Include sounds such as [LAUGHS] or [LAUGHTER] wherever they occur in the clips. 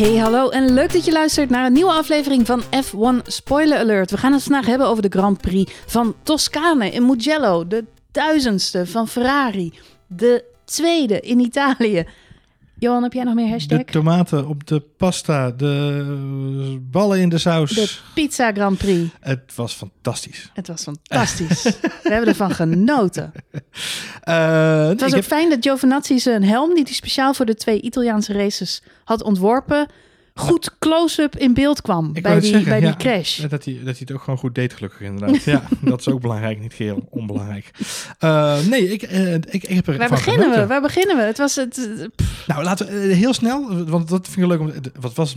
Hey, hallo en leuk dat je luistert naar een nieuwe aflevering van F1 Spoiler Alert. We gaan het vandaag hebben over de Grand Prix van Toscane in Mugello, de duizendste van Ferrari, de tweede in Italië. Johan, heb jij nog meer hashtag? De tomaten op de pasta, de ballen in de saus. De Pizza Grand Prix. Het was fantastisch. Het was fantastisch. [LAUGHS] We hebben ervan genoten. Uh, het was ook fijn dat Giovinazzi zijn helm, die hij speciaal voor de twee Italiaanse races had ontworpen, goed close-up in beeld kwam bij, die, bij die crash. Dat hij, dat hij het ook gewoon goed deed, gelukkig inderdaad. ja, [LAUGHS] dat is ook belangrijk, niet geheel onbelangrijk. Uh, nee, ik, uh, ik, ik heb er Waar beginnen genoten. we? Waar beginnen we? Het was het... Nou, laten we heel snel, want dat vind ik leuk. Om, wat was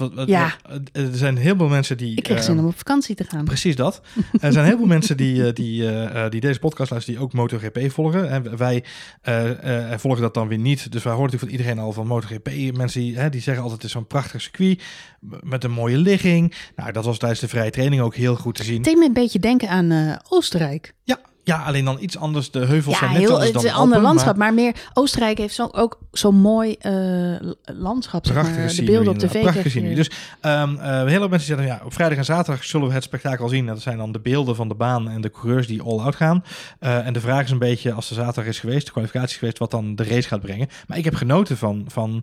mooi. Ja. Er zijn heel veel mensen die... Ik kreeg zin om op vakantie te gaan. Precies dat. er zijn heel veel mensen die, die, die deze podcast luisteren, die ook MotoGP volgen. En wij uh, volgen dat dan weer niet. Dus wij horen natuurlijk van iedereen al van MotoGP. Mensen die, die zeggen altijd, het is zo'n prachtig circuit met een mooie ligging. Nou, dat was tijdens de vrije training ook heel goed te zien. Het deed me een beetje denken aan Oostenrijk. Ja, ja, alleen dan iets anders. De heuvels ja, zijn net heel, anders dan het is een ander landschap, maar... meer Oostenrijk heeft zo, ook zo'n mooi uh, landschap. Prachtige zeg maar. De beelden op tv. Prachtige. Dus um, uh, heel veel mensen zeggen, ja, op vrijdag en zaterdag zullen we het spektakel zien. Dat zijn dan de beelden van de baan en de coureurs die all-out gaan. Uh, en de vraag is een beetje, als de zaterdag is geweest, de kwalificatie is geweest, wat dan de race gaat brengen. Maar ik heb genoten van, van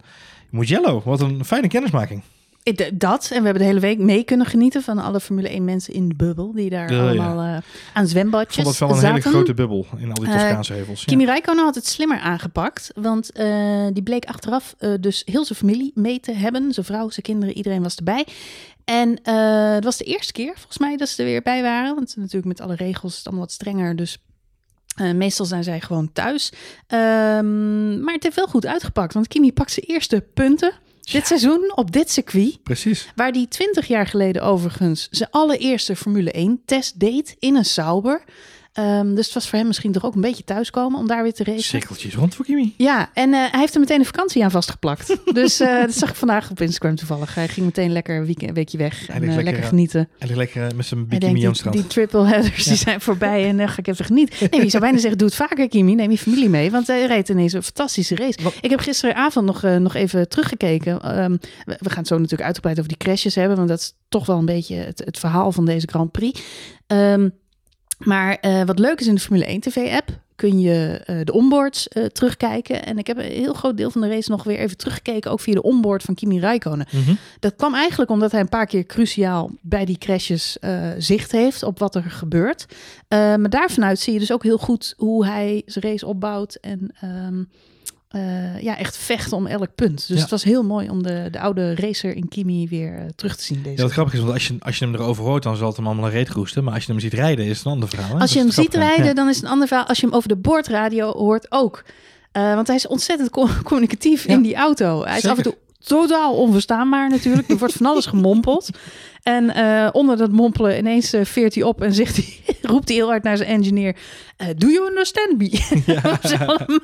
Mugello. Wat een fijne kennismaking. Dat, en we hebben de hele week mee kunnen genieten van alle Formule 1 mensen in de bubbel, die daar uh, allemaal ja. uh, aan zwembadjes zaten. Dat was wel een hele grote bubbel in al die Toscaanse uh, hevels. Kimi Räikkönen had het slimmer aangepakt, want die bleek achteraf dus heel zijn familie mee te hebben. Zijn vrouw, zijn kinderen, iedereen was erbij. En het was de eerste keer, volgens mij, dat ze er weer bij waren. Want natuurlijk met alle regels is het allemaal wat strenger, dus uh, meestal zijn zij gewoon thuis. Um, maar het heeft wel goed uitgepakt, want Kimi pakt zijn eerste punten. Dit seizoen op dit circuit. Precies. Waar hij 20 jaar geleden overigens zijn allereerste Formule 1 test deed in een Sauber. Um, dus het was voor hem misschien toch ook een beetje thuiskomen om daar weer te racen. Cirkeltjes rond voor Kimi. Ja, en uh, hij heeft er meteen een vakantie aan vastgeplakt. [LAUGHS] dus uh, dat zag ik vandaag op Instagram toevallig. Hij ging meteen lekker een weekje weg en uh, lekker, lekker, genieten. En lekker met zijn bikini aan die, die triple headers ja. die zijn voorbij en dan ga ik even genieten. Nee, je zou bijna zeggen, doe het vaker Kimi. Neem je familie mee, want hij reed ineens een fantastische race. Wat? Ik heb gisteravond nog, nog even teruggekeken. Um, we, we, gaan het zo natuurlijk uitgebreid over die crashes hebben, want dat is toch wel een beetje het, het verhaal van deze Grand Prix. Um, maar uh, wat leuk is in de Formule 1 TV-app, kun je uh, de onboards uh, terugkijken. En ik heb een heel groot deel van de race nog weer even teruggekeken, ook via de onboard van Kimi Räikkönen. Mm -hmm. Dat kwam eigenlijk omdat hij een paar keer cruciaal bij die crashes zicht heeft op wat er gebeurt. maar daarvanuit zie je dus ook heel goed hoe hij zijn race opbouwt en... Um, uh, ja, echt vechten om elk punt. Dus ja. het was heel mooi om de, de oude racer in Kimi weer uh, terug te zien. Deze ja, wat grappig is, want als je, als je hem erover hoort, dan zal het hem allemaal een reet roesten. Maar als je hem ziet rijden, is het een ander verhaal. Hè? Als je hem ziet rijden, ja. dan is het een ander verhaal. Als je hem over de boordradio hoort, ook. Uh, want hij is ontzettend co [LAUGHS] communicatief in die auto. Hij is af en toe totaal onverstaanbaar natuurlijk. Er wordt van alles gemompeld. En uh, onder dat mompelen ineens uh, veert hij op en zegt hij, [LAUGHS] roept hij heel hard naar zijn engineer. Uh, do you understand me? [LAUGHS] Ja. Ze allemaal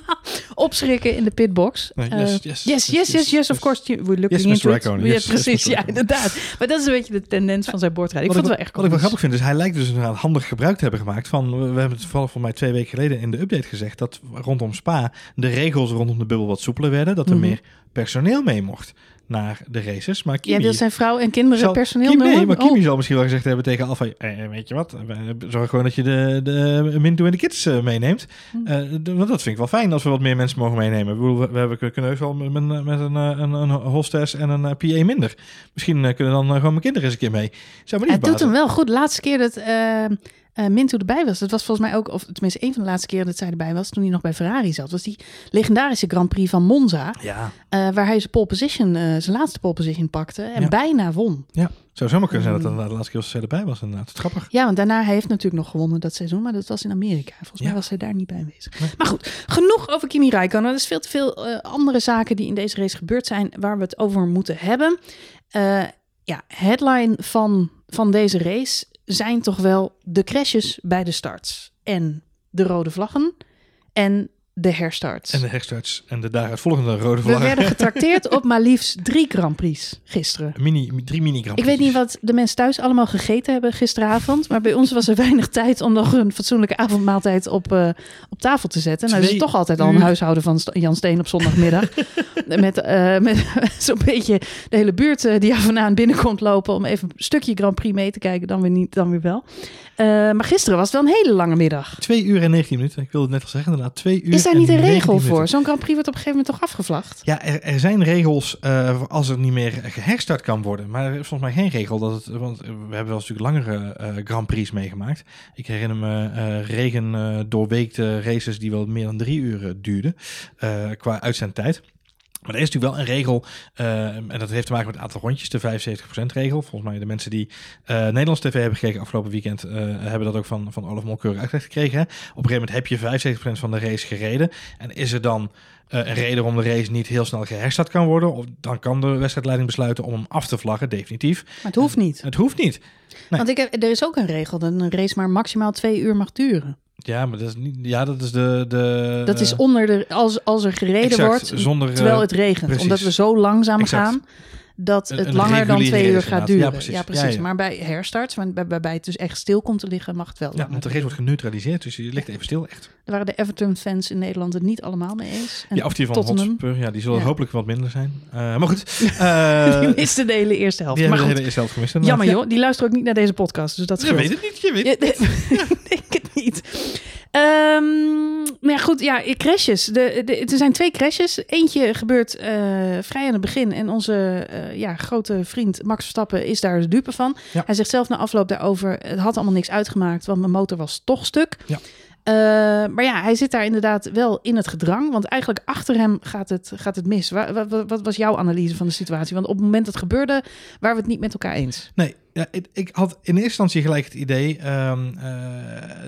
opschrikken in de pitbox. Yes, yes, yes, yes, yes, yes, of course. We're looking into it. Ja, precies, ja, inderdaad. Maar dat is een beetje de tendens van zijn boordrijden. Ik wat vond het wel echt Wat ik wel grappig vind, is hij lijkt dus een handig gebruik te hebben gemaakt van, we hebben het vooral voor mij twee weken geleden in de update gezegd, dat rondom Spa de regels rondom de bubbel wat soepeler werden, dat er mm -hmm. meer personeel mee mocht naar de races. Maar Kimi, Jij wil zijn vrouw en kinderen personeel Kimi? Nee, maar Kimi oh. zal misschien wel gezegd hebben tegen Alfa... Eh, weet je wat, zorg gewoon dat je de, de Minto en de kids uh, meeneemt. Hm. Want dat vind ik wel fijn als we wat meer mensen mogen meenemen. We, we, we hebben, kunnen heus wel met, met een, een, een hostess en een PA minder. Misschien kunnen dan gewoon mijn kinderen eens een keer mee. Zou me niet Het doet hem wel goed. Laatste keer dat... Uh, Minto erbij was. Dat was volgens mij ook, of tenminste een van de laatste keren dat zij erbij was, toen hij nog bij Ferrari zat, was die legendarische Grand Prix van Monza. Ja. Uh, waar hij zijn pole position, uh, zijn laatste pole position pakte en ja. bijna won. Ja, zou zomaar kunnen zijn dat dat de laatste keer als zij erbij was inderdaad. Grappig. Ja, want daarna hij heeft natuurlijk nog gewonnen dat seizoen, maar dat was in Amerika. Volgens ja. mij was hij daar niet bij aanwezig. Nee. Maar goed, genoeg over Kimi Räikkönen. Er is veel te veel andere zaken die in deze race gebeurd zijn waar we het over moeten hebben. ja, headline van, van deze race zijn toch wel de crashes bij de starts en de rode vlaggen en de herstarts. En de herstarts en de daaruit volgende rode We vlaggen. werden getrakteerd op [LAUGHS] maar liefst drie Grand Prix gisteren. Mini, drie mini Grand Ik weet Prix. niet wat de mensen thuis allemaal gegeten hebben gisteravond. Maar bij ons was er [LAUGHS] weinig tijd om nog een fatsoenlijke avondmaaltijd op, eh, op tafel te zetten. Nou, dat is toch altijd al een uur. huishouden van Jan Steen op zondagmiddag. [LAUGHS] met eh, met zo'n beetje de hele buurt eh, die af en aan binnenkomt lopen. om even een stukje Grand Prix mee te kijken. Dan weer niet, dan weer wel. Eh, maar gisteren was het wel een hele lange middag. 2 uur en 19 minuten. Ik wilde het net al zeggen, inderdaad. 2 uur Is daar niet een 19 regel voor? Zo'n Grand Prix wordt op een gegeven moment toch afgevlacht? Ja, er, er zijn regels eh, als er niet meer geherstart kan worden. Maar er is volgens mij geen regel dat het. Want we hebben wel natuurlijk langere eh, Grand Prix meegemaakt. Ik herinner me regen doorweekte races die wel meer dan drie uur duurden. qua uitzendtijd. Maar er is natuurlijk wel een regel, eh, en dat heeft te maken met het aantal rondjes, de 75% regel. Volgens mij de mensen die eh Nederlands TV hebben gekeken afgelopen weekend, eh, hebben dat ook van, van Olaf Molkeur uitgelegd gekregen. Hè? Op een gegeven moment heb je 75% van de race gereden. En is er dan eh, een reden waarom de race niet heel snel geherstart kan worden, of dan kan de wedstrijdleiding besluiten om hem af te vlaggen, definitief. Maar het hoeft niet. Het hoeft niet. Nee. Want ik heb, er is ook een regel dat een race maar maximaal twee uur mag duren. Ja, maar dat is niet. Ja, dat is de. de Dat is onder de. Als, als er gereden exact, wordt. zonder, eh, terwijl het regent. precies. Omdat we zo langzaam Exact. gaan. Dat het een langer dan twee uur gaat duren. Ja, Ja, precies. precies. Ja, ja. Maar bij herstarts, waar- bij- waarbij het dus echt stil komt te liggen, mag het wel. Ja, want de race wordt geneutraliseerd, dus je ligt even stil, echt. Daar waren de Everton-fans in Nederland het niet allemaal mee eens. En Ja, of die van Tottenham, Hotspur, ja, die zullen hopelijk wat minder zijn. Eh, maar goed. [LAUGHS] eh, die miste de hele eerste helft. die Maar hebben de goed, hele eerste helft gemist. jammer joh. Die luisteren ook niet naar deze podcast. Dus dat Je weet het niet, je weet het niet. [LAUGHS] ik denk het niet. Ehm, maar ja, goed, ja, crashes. De, de, er zijn twee crashes. Eentje gebeurt eh, vrij aan het begin. En onze eh, ja, grote vriend Max Verstappen is daar de dupe van. Ja. Hij zegt zelf na afloop daarover... het had allemaal niks uitgemaakt, want mijn motor was toch stuk. Ja. Eh, maar ja, hij zit daar inderdaad wel in het gedrang. Want eigenlijk achter hem gaat het, gaat het mis. Wa- wa- wa- Wat, was jouw analyse van de situatie? Want op het moment dat het gebeurde, waren we het niet met elkaar eens. Nee, ja, ik, ik had in eerste instantie gelijk het idee ehm, eh,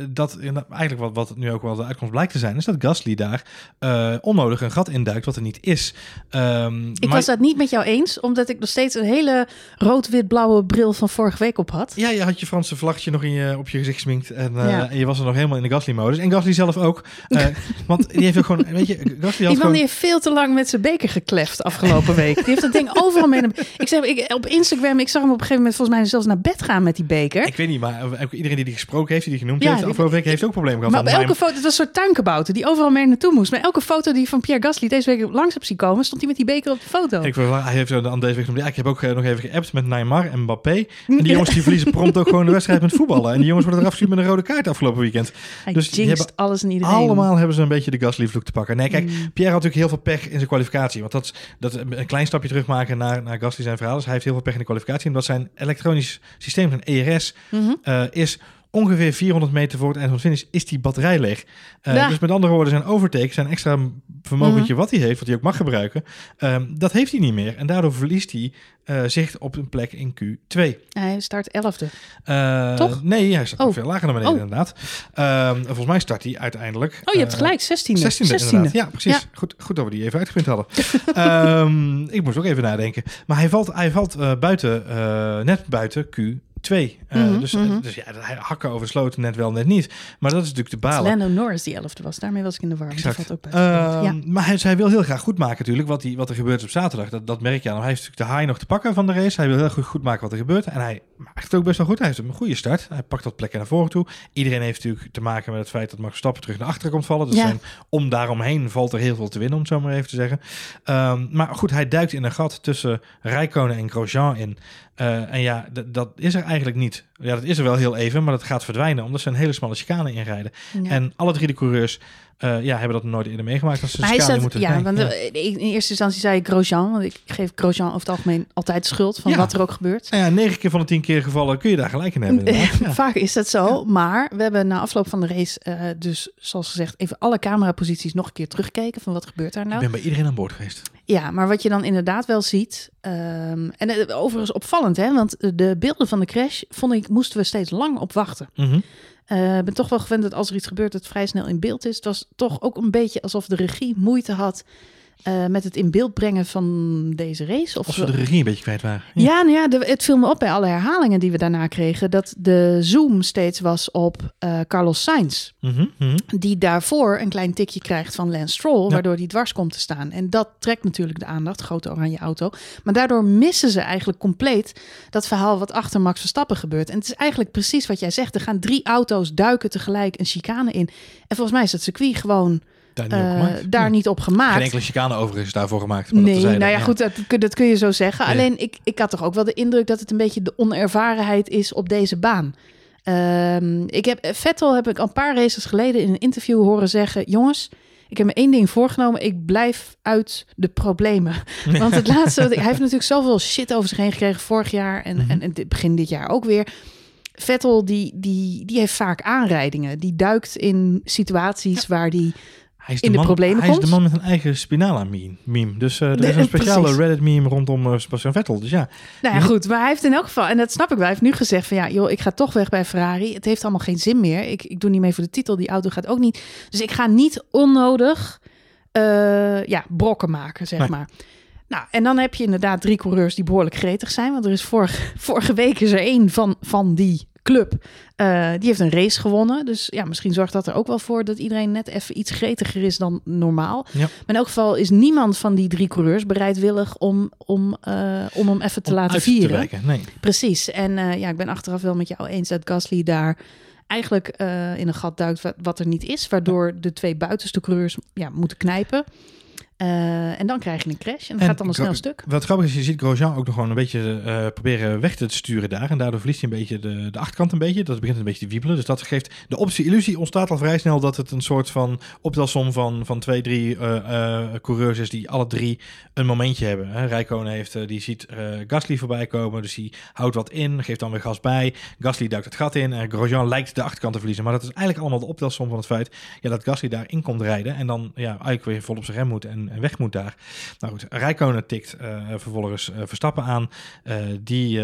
dat eigenlijk wat, wat nu ook wel de uitkomst blijkt te zijn, is dat Gasly daar eh, onnodig een gat induikt wat er niet is. Ehm, Ik maar- was dat niet met jou eens, omdat ik nog steeds een hele rood-wit-blauwe bril van vorige week op had. Ja, je had je Franse vlaggetje nog in je, op je gezicht gesminkt en, eh, Ja. en je was er nog helemaal in de Gasly-modus. En Gasly zelf ook. [LAUGHS] want die heeft ook gewoon, weet je, Gasly had Die man gewoon... die heeft veel te lang met zijn beker gekleft afgelopen week. Die heeft dat ding overal mee. Ik zeg, ik, op Instagram, ik zag hem op een gegeven moment volgens mij zelfs naar bed gaan met die beker. Ik weet niet, maar iedereen die die gesproken heeft, die die genoemd Ja, heeft, afgelopen week heeft ook problemen gehad. Maar elke foto, het was een soort tuinkebouter die overal mee naartoe moest. Maar elke foto die van Pierre Gasly deze week langs heb zien komen, stond hij met die beker op de foto. Ik, wil- hij heeft aan deze week. Ja, ik heb ook eh, nog even geappt met Neymar en Mbappé. En die [LAUGHS] jongens die verliezen prompt ook gewoon de wedstrijd met voetballen. En die jongens worden eraf met een rode kaart afgelopen weekend. Hij dus die hebben alles en iedereen. Allemaal hebben ze een beetje de Gasly-vloek te pakken. Nee, kijk, Mm. Pierre had natuurlijk heel veel pech in zijn kwalificatie. Want dat is dat, een klein stapje terugmaken naar, naar Gasly zijn verhaal. Dus hij heeft heel veel pech in de kwalificatie. En dat zijn elektronisch systeem, zijn ERS, Mhm. eh, is ongeveer 400 meter voor het eind van de finish is die batterij leeg. Eh, Ja. Dus met andere woorden, zijn overtake, zijn extra vermogentje Mhm. wat hij heeft, wat hij ook mag gebruiken, ehm, dat heeft hij niet meer. En daardoor verliest hij eh, zicht op een plek in Q2. Hij start elfde. Eh, Toch? Nee, hij staat Oh. veel lager naar beneden Oh. inderdaad. Ehm, volgens mij start hij uiteindelijk... Oh, je hebt gelijk, 16e. 16e, 16e. inderdaad. Ja, precies. Ja. Goed, goed dat we die even uitgeprint hadden. [LAUGHS] Ehm, ik moest ook even nadenken. Maar hij valt, hij valt buiten, net buiten Q2. Eh, Mhm, dus, mhm. dus ja, hij hakken over sloten net wel, net niet. Maar dat is natuurlijk de balen. Lando Norris die elfde was. Daarmee was ik in de war. Die valt ook buiten. Ehm, Maar hij, hij wil heel graag goed maken natuurlijk wat, hij, wat er gebeurt op zaterdag. Dat, dat merk je aan hem. Hij heeft natuurlijk de high nog te pakken van de race. Hij wil heel goed, goed maken wat er gebeurt. En hij maakt het ook best wel goed. Hij heeft een goede start. Hij pakt wat plekken naar voren toe. Iedereen heeft natuurlijk te maken met het feit dat Max Verstappen terug naar achteren komt vallen. Dus Ja. zijn, om daaromheen valt er heel veel te winnen, om het zo maar even te zeggen. Ehm, maar goed, hij duikt in een gat tussen Rijkonen en Grosjean in. Eh, en ja, dat is er eigenlijk niet. Ja, dat is er wel heel even, maar dat gaat verdwijnen omdat ze een hele smalle chicane inrijden. Ja. En alle drie de coureurs eh, ja, hebben dat nooit eerder meegemaakt. Als ze Maar hij moeten ja, want ja. eh, in eerste instantie zei ik Grosjean, want ik geef Grosjean over het algemeen altijd schuld van Ja. wat er ook gebeurt. Nou ja, negen keer van de tien keer gevallen kun je daar gelijk in hebben. Ja. [LAUGHS] Vaak is dat zo, maar we hebben na afloop van de race eh, dus, zoals gezegd, even alle cameraposities nog een keer teruggekeken van wat gebeurt daar Ik nou. ben bij iedereen aan boord geweest. Ja, maar wat je dan inderdaad wel ziet, ehm, en overigens opvallend, hè, want de beelden van de crash, vond ik, moesten we steeds lang op wachten. Eh, Ik ben toch wel gewend dat als er iets gebeurt, het vrij snel in beeld is. Het was toch ook een beetje alsof de regie moeite had eh, met het in beeld brengen van deze race. Of, of ze de regie een beetje kwijt waren. Ja, nou ja, de, het viel me op bij alle herhalingen die we daarna kregen, dat de zoom steeds was op uh, Carlos Sainz. Mhm, mhm. Die daarvoor een klein tikje krijgt van Lance Stroll, waardoor die dwars komt te staan. En dat trekt natuurlijk de aandacht, grote oranje auto. Maar daardoor missen ze eigenlijk compleet dat verhaal wat achter Max Verstappen gebeurt. En het is eigenlijk precies wat jij zegt. Er gaan drie auto's duiken tegelijk een chicane in. En volgens mij is het circuit gewoon Daar eh, niet op gemaakt. daar niet op gemaakt. Geen enkele chicane overigens is daarvoor gemaakt. maar Nee, nou ja, goed, dat, kun- dat kun je zo zeggen. Ja. Alleen, ik, ik had toch ook wel de indruk dat het een beetje de onervarenheid is op deze baan. Ehm, ik heb, Vettel heb ik een paar races geleden in een interview horen zeggen... jongens, ik heb me één ding voorgenomen. Ik blijf uit de problemen. [LAUGHS] Want het laatste... wat ik- hij heeft natuurlijk zoveel shit over zich heen gekregen vorig jaar... en, Mhm. en, begin dit jaar ook weer... Vettel, die, die, die heeft vaak aanrijdingen. Die duikt in situaties waar die... Hij is in de man, problemen Hij is de man met een eigen spinala meme. meme. Dus eh, er is een speciale precies. Reddit meme rondom uh, Sebastian Vettel. Dus ja, Nou ja, goed. Maar hij heeft in elk geval, en dat snap ik wel, hij heeft nu gezegd van ja, joh, ik ga toch weg bij Ferrari. Het heeft allemaal geen zin meer. Ik, ik doe niet mee voor de titel. Die auto gaat ook niet. Dus ik ga niet onnodig eh, ja, brokken maken, zeg Nee. maar. Nou, en dan heb je inderdaad drie coureurs die behoorlijk gretig zijn. Want er is vorige, [LAUGHS] vorige week is er één van, van die club. eh, die heeft een race gewonnen. Dus ja, misschien zorgt dat er ook wel voor dat iedereen net even iets gretiger is dan normaal. Ja. Maar in elk geval is niemand van die drie coureurs bereidwillig om, om, eh, om hem even te om laten vieren. Te. Nee. Precies. En eh, ja, ik ben achteraf wel met jou eens dat Gasly daar eigenlijk in een gat duikt wat, wat er niet is. Waardoor de twee buitenste coureurs ja, moeten knijpen. Eh, en dan krijg je een crash en En gaat dan een snel stuk. Wat grappig is, je ziet Grosjean ook nog gewoon een beetje eh, proberen weg te sturen daar. En daardoor verliest hij een beetje de, de achterkant een beetje. Dat begint een beetje te wiebelen. Dus dat geeft de optie, illusie ontstaat al vrij snel dat het een soort van optelsom van, van twee, drie eh, coureurs is die alle drie een momentje hebben. Hè. Rijkonen heeft, die ziet Gasly voorbij komen. Dus die houdt wat in, geeft dan weer gas bij. Gasly duikt het gat in en Grosjean lijkt de achterkant te verliezen. Maar dat is eigenlijk allemaal de optelsom van het feit ja, dat Gasly daarin komt rijden. En dan ja, eigenlijk weer vol op zijn rem moet en, en weg moet daar. Nou goed, Rijkonen tikt eh, vervolgens eh, Verstappen aan. Eh, die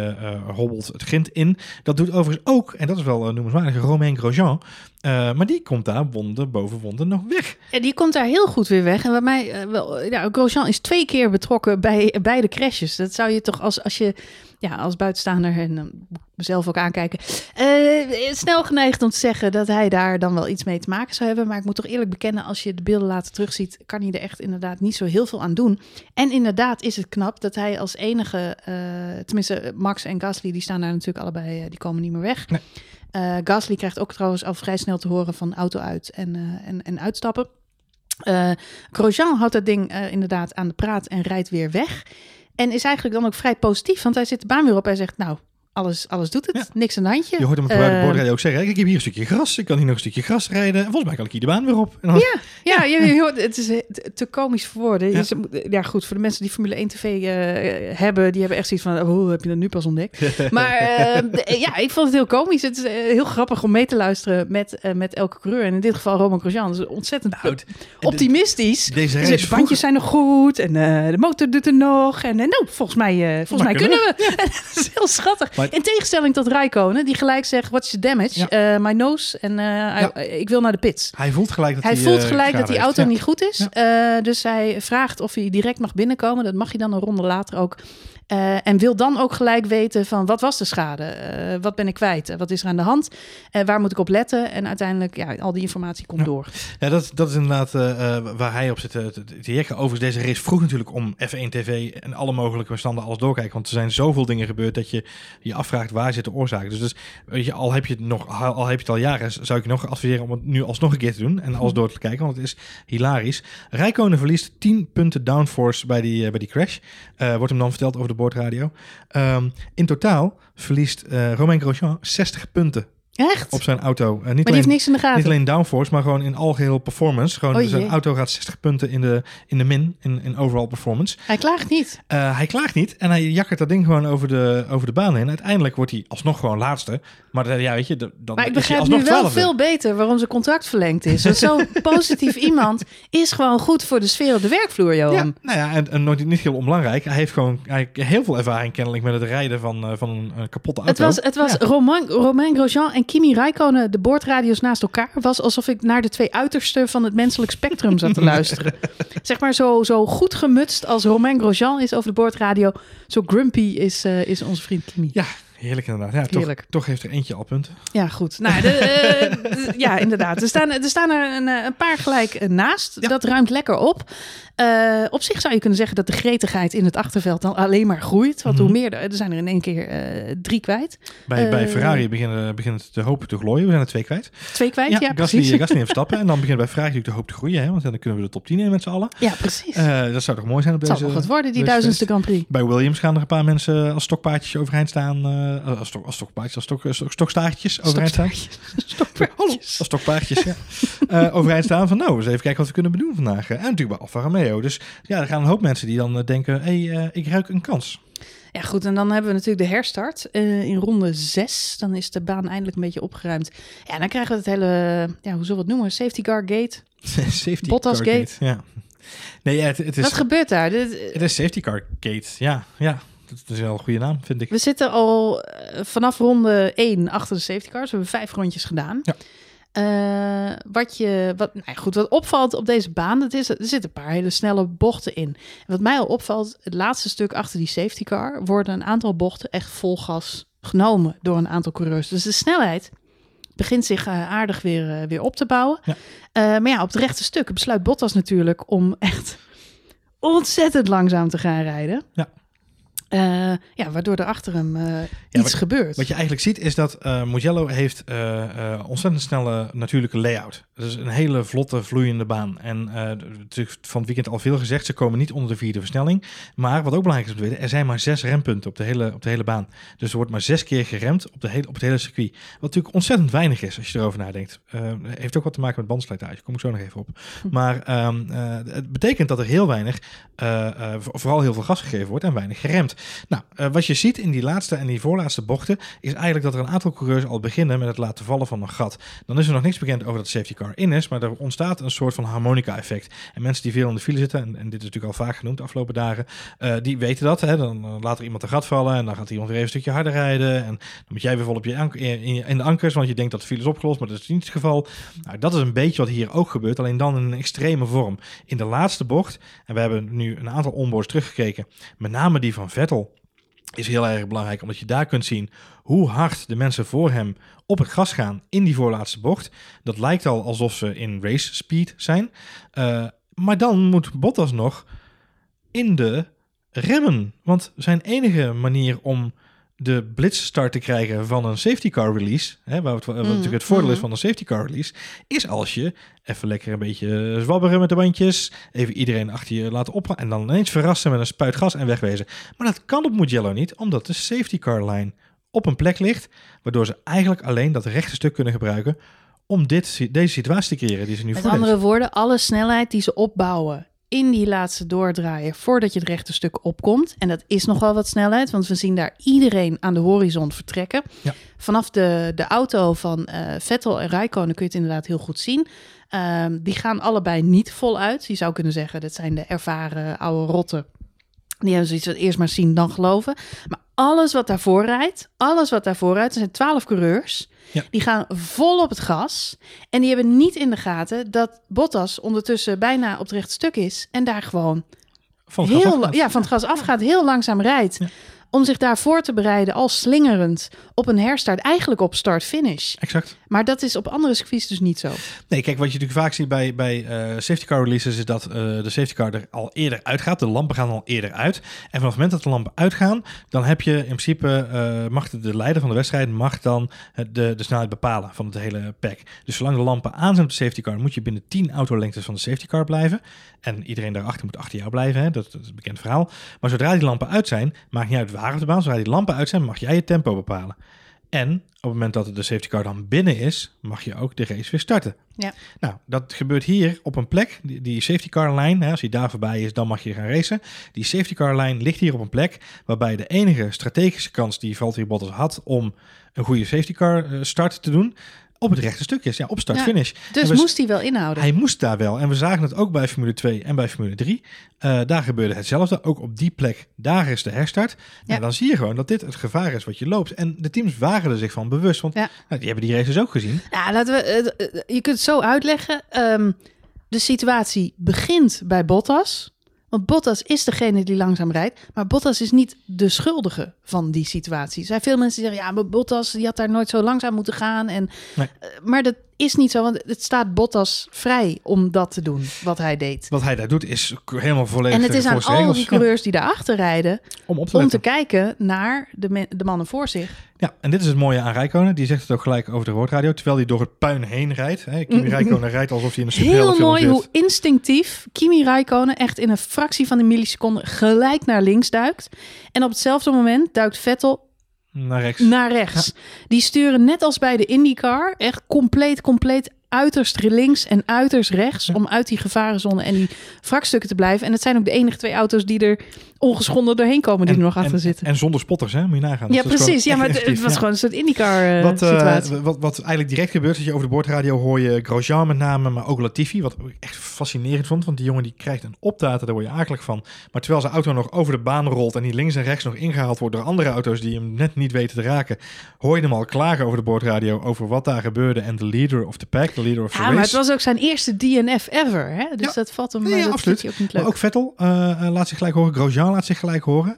hobbelt het grind in. Dat doet overigens ook, en dat is wel noemenswaardig, Romain Grosjean. Maar die komt daar wonde boven wonde nog weg. Ja, die komt daar heel goed weer weg. En bij mij, wel, ja, Grosjean is twee keer betrokken bij beide crashes. Dat zou je toch als, als je, ja, als buitenstaander en mezelf ook aankijken, uh, snel geneigd om te zeggen dat hij daar dan wel iets mee te maken zou hebben. Maar ik moet toch eerlijk bekennen, als je de beelden later terugziet, kan hij er echt inderdaad niet zo heel veel aan doen. En inderdaad is het knap dat hij als enige, uh, tenminste Max en Gasly, die staan daar natuurlijk allebei, uh, die komen niet meer weg. Nee. Gasly krijgt ook trouwens al vrij snel te horen van auto uit en, en, en uitstappen. Grosjean houdt dat ding inderdaad aan de praat en rijdt weer weg. En is eigenlijk dan ook vrij positief, want hij zit de baan weer op. Hij zegt, nou, alles, alles doet het, ja. niks aan handje. Je hoort hem op de uh, ook zeggen, ik heb hier een stukje gras, ik kan hier nog een stukje gras rijden. En volgens mij kan ik hier de baan weer op. Dan... Ja, ja, ja. Je, je hoort, het is te komisch voor woorden. Ja. ja, goed, voor de mensen die Formule 1 TV uh, hebben, die hebben echt zoiets van, oh, heb je dat nu pas ontdekt? [LAUGHS] maar uh, ja, ik vond het heel komisch. Het is uh, heel grappig om mee te luisteren met, met elke coureur. En in dit geval Roman Grosjean. Dus ontzettend nou, optimistisch. Deze dus de bandjes zijn nog goed en de motor doet er nog. En nou, volgens mij, volgens, mij kunnen we. we. [LAUGHS] dat is heel schattig. Maar, in tegenstelling tot Rijkonen, die gelijk zegt, what's your damage? Ja. my nose en ja. ik wil naar de pits. Hij voelt gelijk dat hij, hij voelt gelijk dat die auto niet goed is. Dus hij vraagt of hij direct mag binnenkomen. Dat mag hij dan een ronde later ook. Uh, en wil dan ook gelijk weten van wat was de schade? Uh, wat ben ik kwijt? Uh, wat is er aan de hand? waar moet ik op letten? En uiteindelijk, ja, al die informatie komt ja. door. Ja, dat, dat is inderdaad waar hij op zit te, te, te jekken. Overigens, deze race vroeg natuurlijk om F1 TV en alle mogelijke bestanden alles doorkijken. Want er zijn zoveel dingen gebeurd dat je je afvraagt waar zit de oorzaak. Dus, dus weet je, al heb je het nog, al heb je het al jaren, zou ik je nog adviseren om het nu alsnog een keer te doen en alles door te kijken, want het is hilarisch. Rijkonen verliest 10 punten downforce bij die, bij die crash. wordt hem dan verteld over de boordradio. Um, in totaal verliest uh, Romain Grosjean 60 punten. Echt? Op zijn auto. Uh, niet maar alleen, die heeft niks in de gaten. Niet alleen downforce, maar gewoon in algeheel performance. Gewoon oh, zijn auto gaat 60 punten in de, in de min, in, in overall performance. Hij klaagt niet. Uh, hij klaagt niet en hij jakkert dat ding gewoon over de, over de baan heen. Uiteindelijk wordt hij alsnog gewoon laatste. Maar uh, ja, weet je, dan Maar ik begrijp nu wel veel beter waarom zijn contract verlengd is. Want zo'n [LAUGHS] positief iemand is gewoon goed voor de sfeer op de werkvloer, Johan. Ja, nou ja, en, en nooit, niet heel onbelangrijk. Hij heeft gewoon hij heeft heel veel ervaring kennelijk met het rijden van, uh, van een, een kapotte auto. Het was, het was ja. Romain, Romain Grosjean en Kimi Räikkönen de boordradio's naast elkaar was alsof ik naar de twee uitersten van het menselijk spectrum zat te luisteren. [LAUGHS] zeg maar zo, zo goed gemutst als Romain Grosjean is over de boordradio, zo grumpy is, uh, is onze vriend Kimi. Ja, Heerlijk inderdaad. Ja, Heerlijk. Toch, toch heeft er eentje al punten. Ja, goed. Nou, de, ja, inderdaad. Er staan er, staan er een, een paar gelijk naast. Dat ruimt lekker op. Uh, op zich zou je kunnen zeggen dat de gretigheid in het achterveld dan alleen maar groeit. Want hoe mhm. meer, er zijn er in één keer uh, drie kwijt. Bij, bij eh, Ferrari beginnen, begint de hoop te glooien. We zijn er twee kwijt. Twee kwijt, ja, ja Gasly, precies. Gasly heeft stappen. En dan begint bij Ferrari natuurlijk de hoop te groeien. Hè, want dan kunnen we de top 10 in met z'n allen. Ja, precies. dat zou toch mooi zijn op deze... Het zal nog wat worden, die duizendste Grand Prix. Bij Williams gaan er een paar mensen als stokpaardjes overeind staan. Als, stok, als stokpaardjes, als stok, stok, stokstaartjes overeind staan. [LAUGHS] Als stokpaardjes, ja. [LAUGHS] overeind staan van nou, eens even kijken wat we kunnen bedoelen vandaag. En natuurlijk bij Alfa Romeo. Dus ja, er gaan een hoop mensen die dan eh, denken, hé, hey, uh, ik ruik een kans. Ja, goed. En dan hebben we natuurlijk de herstart uh, in ronde 6. Dan is de baan eindelijk een beetje opgeruimd. Ja, dan krijgen we het hele, ja, hoe zullen we het noemen? Safety car gate. [LAUGHS] safety Bottas car gate. Ja. Nee, ja, het, het is, Wat gebeurt daar? Het is safety car gate. Ja, ja. Dat is wel een goede naam, vind ik. We zitten al vanaf ronde 1 achter de safety cars. We hebben vijf rondjes gedaan. Ja. Uh, wat, je, wat, nou goed, wat opvalt op deze baan, dat is, er zitten een paar hele snelle bochten in. En wat mij al opvalt, het laatste stuk achter die safety car worden een aantal bochten echt vol gas genomen door een aantal coureurs. Dus de snelheid begint zich uh, aardig weer, uh, weer op te bouwen. Ja. maar ja, op het rechte stuk besluit Bottas natuurlijk om echt [LAUGHS] ontzettend langzaam te gaan rijden. Ja. Uh, ja, waardoor er achter hem uh, ja, iets wat, gebeurt. Wat je eigenlijk ziet is dat uh, Mugello heeft ontzettend snelle natuurlijke layout. Het is een hele vlotte, vloeiende baan. En natuurlijk van het weekend al veel gezegd, ze komen niet onder de vierde versnelling. Maar wat ook belangrijk is om te weten, er zijn maar zes rempunten op de hele, op de hele baan. Dus er wordt maar zes keer geremd op, de hele, op het hele circuit. Wat natuurlijk ontzettend weinig is als je erover nadenkt. heeft ook wat te maken met bandslijtage, kom ik zo nog even op. Hm. Maar um, het betekent dat er heel weinig, vooral heel veel gas gegeven wordt en weinig geremd. Nou, uh, wat je ziet in die laatste en die voorlaatste bochten, is eigenlijk dat er een aantal coureurs al beginnen met het laten vallen van een gat. Dan is er nog niks bekend over dat de safety car in is, maar er ontstaat een soort van harmonica-effect. En mensen die veel in de file zitten, en, en dit is natuurlijk al vaak genoemd de afgelopen dagen, uh, die weten dat. Hè? Dan laat er iemand een gat vallen en dan gaat iemand weer even een stukje harder rijden. En dan moet jij weer vol op je in, in, de ankers, want je denkt dat de file is opgelost, maar dat is niet het geval. Nou, dat is een beetje wat hier ook gebeurt, alleen dan in een extreme vorm. In de laatste bocht, en we hebben nu een aantal onboards teruggekeken, met name die van Vettel is heel erg belangrijk, omdat je daar kunt zien hoe hard de mensen voor hem op het gas gaan in die voorlaatste bocht. Dat lijkt al alsof ze in race speed zijn. Uh, maar dan moet Bottas nog in de remmen. Want zijn enige manier om de blitzstart te krijgen van een safety car release, hè, wat, wat mm. natuurlijk het voordeel is mm. van een safety car release, is als je even lekker een beetje zwabberen met de bandjes, even iedereen achter je laten op en dan ineens verrassen met een spuit gas en wegwezen. Maar dat kan op Mugello niet, omdat de safety car line op een plek ligt, waardoor ze eigenlijk alleen dat rechte stuk kunnen gebruiken om dit, deze situatie te creëren die ze nu Met andere woorden, alle snelheid die ze opbouwen in die laatste doordraaien voordat je het rechte stuk opkomt. En dat is nog wel wat snelheid, want we zien daar iedereen aan de horizon vertrekken. Ja. Vanaf de, de auto van uh, Vettel en Rijkonen kun je het inderdaad heel goed zien. Um, die gaan allebei niet voluit. Je zou kunnen zeggen, dat zijn de ervaren oude rotten. Die hebben zoiets van eerst maar zien, dan geloven. Maar alles wat daarvoor rijdt, alles wat daarvoor rijdt, er zijn twaalf coureurs. Ja. Die gaan vol op het gas. En die hebben niet in de gaten dat Bottas ondertussen bijna op het recht stuk is. En daar gewoon van heel, ja, van het gas afgaat, heel langzaam rijdt. Ja om zich daarvoor te bereiden als slingerend op een herstart, eigenlijk op start-finish. Exact. Maar dat is op andere circuits dus niet zo. Nee, kijk, wat je natuurlijk vaak ziet bij, bij uh, safety car releases is dat uh, de safety car er al eerder uitgaat. De lampen gaan al eerder uit. En vanaf het moment dat de lampen uitgaan, dan heb je in principe, uh, mag de, de, leider van de wedstrijd mag dan de, de snelheid bepalen van het hele pack. Dus zolang de lampen aan zijn op de safety car, moet je binnen 10 autolengtes van de safety car blijven. En iedereen daarachter moet achter jou blijven. Hè? Dat, dat, is een bekend verhaal. Maar zodra die lampen uit zijn, maakt niet uit waar op de baan. Zodra die lampen uit zijn, mag jij je tempo bepalen. En op het moment dat de safety car dan binnen is, mag je ook de race weer starten. Ja. Nou, dat gebeurt hier op een plek. Die, die safety car lijn, hè, als die daar voorbij is, dan mag je gaan racen. Die safety car lijn ligt hier op een plek waarbij de enige strategische kans die Valtteri Bottas had om een goede safety car start te doen, op het rechte stuk is. Ja, op start-finish. Dus we- moest hij wel inhouden. Hij moest daar wel. En we zagen het ook bij Formule 2 en bij Formule 3. Eh, daar gebeurde hetzelfde. Ook op die plek, daar is de herstart. Ja. En dan zie je gewoon dat dit het gevaar is wat je loopt. En de teams waren er zich van bewust. Want Ja. nou, die hebben die races ook gezien. Ja, laten we, eh, eh, je kunt het zo uitleggen. Ehm, de situatie begint bij Bottas. Want Bottas is degene die langzaam rijdt. Maar Bottas is niet de schuldige van die situatie. Er zijn veel mensen die zeggen... ja, maar Bottas die had daar nooit zo langzaam moeten gaan. En, Nee. eh, maar dat is niet zo, want het staat Bottas vrij om dat te doen, wat hij deed. Wat hij daar doet is helemaal volledig En het is aan al die coureurs die daarachter rijden... Om op te om te kijken naar de, de mannen voor zich. Ja, en dit is het mooie aan Rijkonen. Die zegt het ook gelijk over de roordradio. Terwijl hij door het puin heen rijdt. Hè. Kimi Rijkonen rijdt alsof hij in een Heel superheldenfilm mooi zit. hoe instinctief Kimi Räikkönen echt in een fractie van een milliseconde gelijk naar links duikt. En op hetzelfde moment duikt Vettel Naar rechts. naar rechts. Die sturen net als bij de IndyCar echt compleet, compleet uiterst links en uiterst rechts om uit die gevarenzone en die wrakstukken te blijven. En het zijn ook de enige twee auto's die er ongeschonden doorheen komen die er nog achter en, zitten. En zonder spotters, hè? Moet je nagaan. ja, Dus dat precies. Ja, maar het, het was ja. gewoon een soort IndyCar eh, Wat, eh, situatie. wat, wat eigenlijk direct gebeurt, is je over de boordradio hoor je Grosjean met name, maar ook Latifi. Wat ik echt fascinerend vond, want die jongen die krijgt een optater, daar word je akelig van. Maar terwijl zijn auto nog over de baan rolt en die links en rechts nog ingehaald wordt door andere auto's die hem net niet weten te raken, hoor je hem al klagen over de boordradio over wat daar gebeurde en de leader of the pack, de leader of the Ja, race. maar het was ook zijn eerste DNF ever. Hè? Dus Ja. dat valt hem Ja, eh, ja, dat absoluut. ook niet leuk. Maar ook Vettel eh, eh, laat zich gelijk horen. Grosjean laat zich gelijk horen.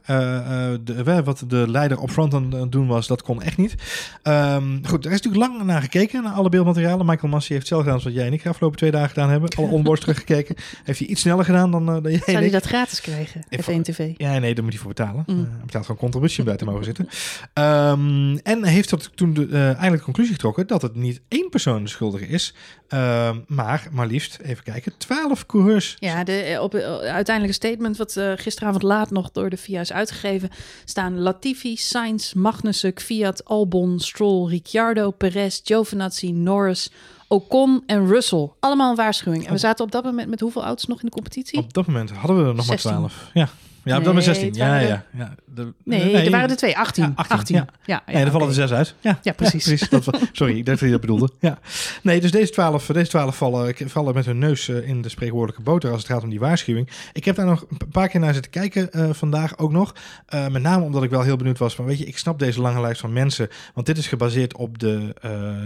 De, wat de leider op front aan het doen was, dat kon echt niet. Ehm, goed, er is natuurlijk lang naar gekeken, naar alle beeldmaterialen. Michael Massey heeft zelf gedaan zoals jij en ik de afgelopen twee dagen gedaan hebben. Alle onboards [LAUGHS] teruggekeken. Heeft hij iets sneller gedaan dan, dan jij Zou hij dat gratis krijgen? Ik F1 TV. Ja, nee, daar moet hij voor betalen. Mm. Hij betaalt gewoon contributie om bij te mogen zitten. Ehm, en heeft tot toen de, eindelijk de conclusie getrokken dat het niet één persoon de schuldige is, ehm, maar maar liefst, even kijken, twaalf coureurs. Ja, de, eh, op het uiteindelijke statement wat eh, gisteravond laat nog door de FIA is uitgegeven, staan Latifi, Sainz, Magnussen, Fiat, Albon, Stroll, Ricciardo, Perez, Giovinazzi, Norris, Ocon en Russell. Allemaal een waarschuwing. En we zaten op dat moment met hoeveel auto's nog in de competitie? Op dat moment hadden we er nog 16. maar 12. Ja, ja op Nee, 16. het Ja, waren ja, ja. De- nee, er waren er twee. 18. Ja, 18, 18. ja. Ja, ja, Nee, er vallen oké. er zes uit. Ja, Ja, precies. [LAUGHS] Dat, sorry, ik dacht dat je dat bedoelde. Ja. Nee, dus deze twaalf, deze twaalf vallen, vallen met hun neus eh, in de spreekwoordelijke boter als het gaat om die waarschuwing. Ik heb daar nog een paar keer naar zitten kijken eh, vandaag ook nog. Eh, met name omdat ik wel heel benieuwd was van, weet je, ik snap deze lange lijst van mensen. Want dit is gebaseerd op de,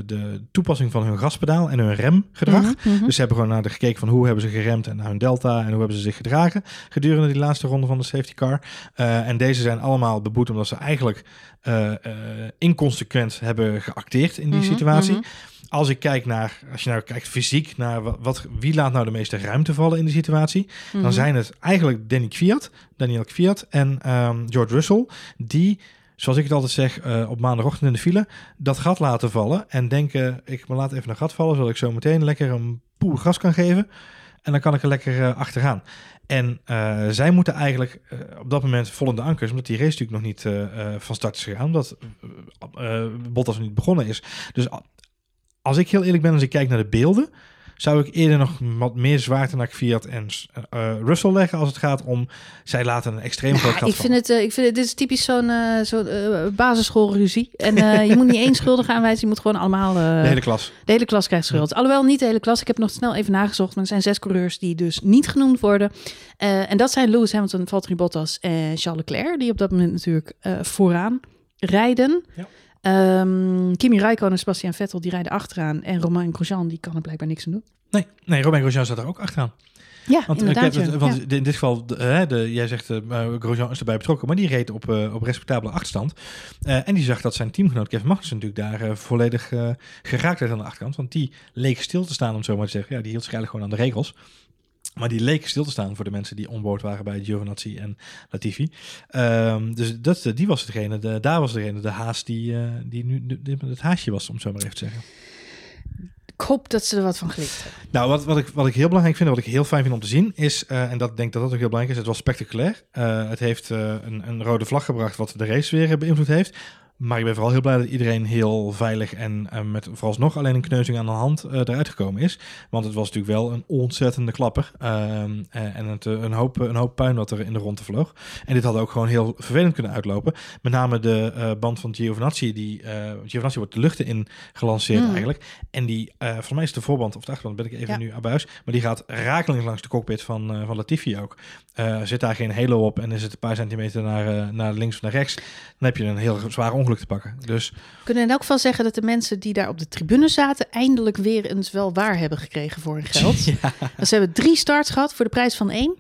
de toepassing van hun gaspedaal en hun remgedrag. Mhm, mhm. Dus ze hebben gewoon naar de gekeken van hoe hebben ze geremd en naar hun delta en hoe hebben ze zich gedragen gedurende die laatste ronde van de safety car. Eh, en deze zijn allemaal beboet omdat ze eigenlijk eh, inconsequent hebben geacteerd in die Mhm, situatie. mhm. Als ik kijk naar, als je nou kijkt fysiek naar wat, wat wie laat nou de meeste ruimte vallen in die situatie, Mhm. dan zijn het eigenlijk Danny Kvyat, Daniel Kvyat en ehm, George Russell die zoals ik het altijd zeg, op maandagochtend in de file, dat gat laten vallen en denken, ik me laat even een gat vallen, zodat ik zo meteen lekker een poel gas kan geven en dan kan ik er lekker eh, achteraan. En eh, zij moeten eigenlijk eh, op dat moment vol in de ankers, omdat die race natuurlijk nog niet eh, van start is gegaan, omdat Bottas nog niet begonnen is. Dus als ik heel eerlijk ben, als ik kijk naar de beelden, zou ik eerder nog wat meer zwaarte naar Fiat en eh, Russell leggen als het gaat om, zij laten een extreem groot Ja, gat ik vind het, eh, ik vind het, dit is typisch zo'n eh, zo'n eh, basisschoolruzie. En eh, je moet niet één [LAUGHS] schuldige aanwijzen, je moet gewoon allemaal... eh, de hele klas. de hele klas krijgt schuld. Alhoewel niet de hele klas. Ik heb nog snel even nagezocht. Maar er zijn zes coureurs die dus niet genoemd worden. Eh, en dat zijn Lewis Hamilton, Valtteri Bottas en Charles Leclerc. Die op dat moment natuurlijk eh, vooraan rijden. Ja. Ehm, Kimi Räikkönen en Sebastian Vettel die rijden achteraan. En Romain Grosjean die kan er blijkbaar niks aan doen. Nee, nee Romain Grosjean staat er ook achteraan. Ja, Want, eh, inderdaad. kijk, ja. want Ja. in dit geval, de, de, jij zegt, eh, Grosjean is erbij betrokken, maar die reed op, op respectabele achterstand. En die zag dat zijn teamgenoot Kevin Magnussen natuurlijk daar volledig geraakt werd aan de achterkant. Want die leek stil te staan, om zo maar te zeggen. Ja, die hield zich eigenlijk gewoon aan de regels. Maar die leek stil te staan voor de mensen die onboord waren bij Giovinazzi en Latifi. Ehm, dus dat, eh, die was degene, de, daar was degene, de haas die, eh, die nu de- het haasje was, om het zo maar even te zeggen. Ik hoop dat ze er wat van geleerd hebben. Nou, wat, wat, ik, wat ik heel belangrijk vind, en wat ik heel fijn vind om te zien, is, eh, en dat ik denk dat dat ook heel belangrijk is, het was spectaculair. Het heeft een, een rode vlag gebracht wat de race weer beïnvloed heeft. Maar ik ben vooral heel blij dat iedereen heel veilig en uh, met vooralsnog alleen een kneuzing aan de hand uh, eruit gekomen is. Want het was natuurlijk wel een ontzettende klapper. Uh, en het, een, hoop, een hoop puin wat er in de ronde vloog. En dit had ook gewoon heel vervelend kunnen uitlopen. Met name de band van Giovinazzi. Die, Giovinazzi wordt de lucht in gelanceerd mm. eigenlijk. En die, volgens mij is de voorband of de achterkant, ben ik even ja. nu abuis. Maar die gaat rakelings langs de cockpit van, van Latifi ook. Zit daar geen halo op en is het een paar centimeter naar, naar links of naar rechts. Dan heb je een heel zwaar ongeluk te pakken. Dus... We kunnen in elk geval zeggen dat de mensen die daar op de tribune zaten... eindelijk weer eens wel waar hebben gekregen voor hun [LAUGHS] geld. Ja. Ze hebben drie starts gehad voor de prijs van één.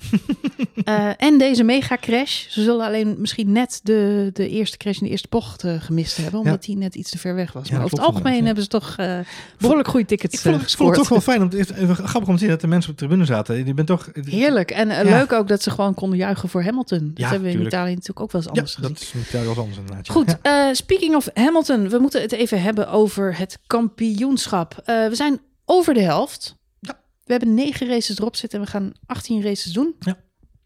uh, [LAUGHS] en deze mega crash. Ze zullen alleen misschien net de, de eerste crash in de eerste bocht gemist hebben... omdat die net iets te ver weg was. Maar over het algemeen hebben ze toch behoorlijk goede tickets ik vond. Ik vond het toch wel fijn, om even grappig om te zien dat de mensen op de tribune zaten. Die bent toch... Heerlijk. En leuk ook dat ze gewoon konden juichen voor Hamilton. Dat hebben we in Italië natuurlijk ook wel eens anders ja, dat is in Italië wel anders inderdaad. Goed, speaking of Hamilton, we moeten het even hebben over het kampioenschap. Uh, we zijn over de helft. Ja. We hebben negen races erop zitten en we gaan 18 races doen. Ja.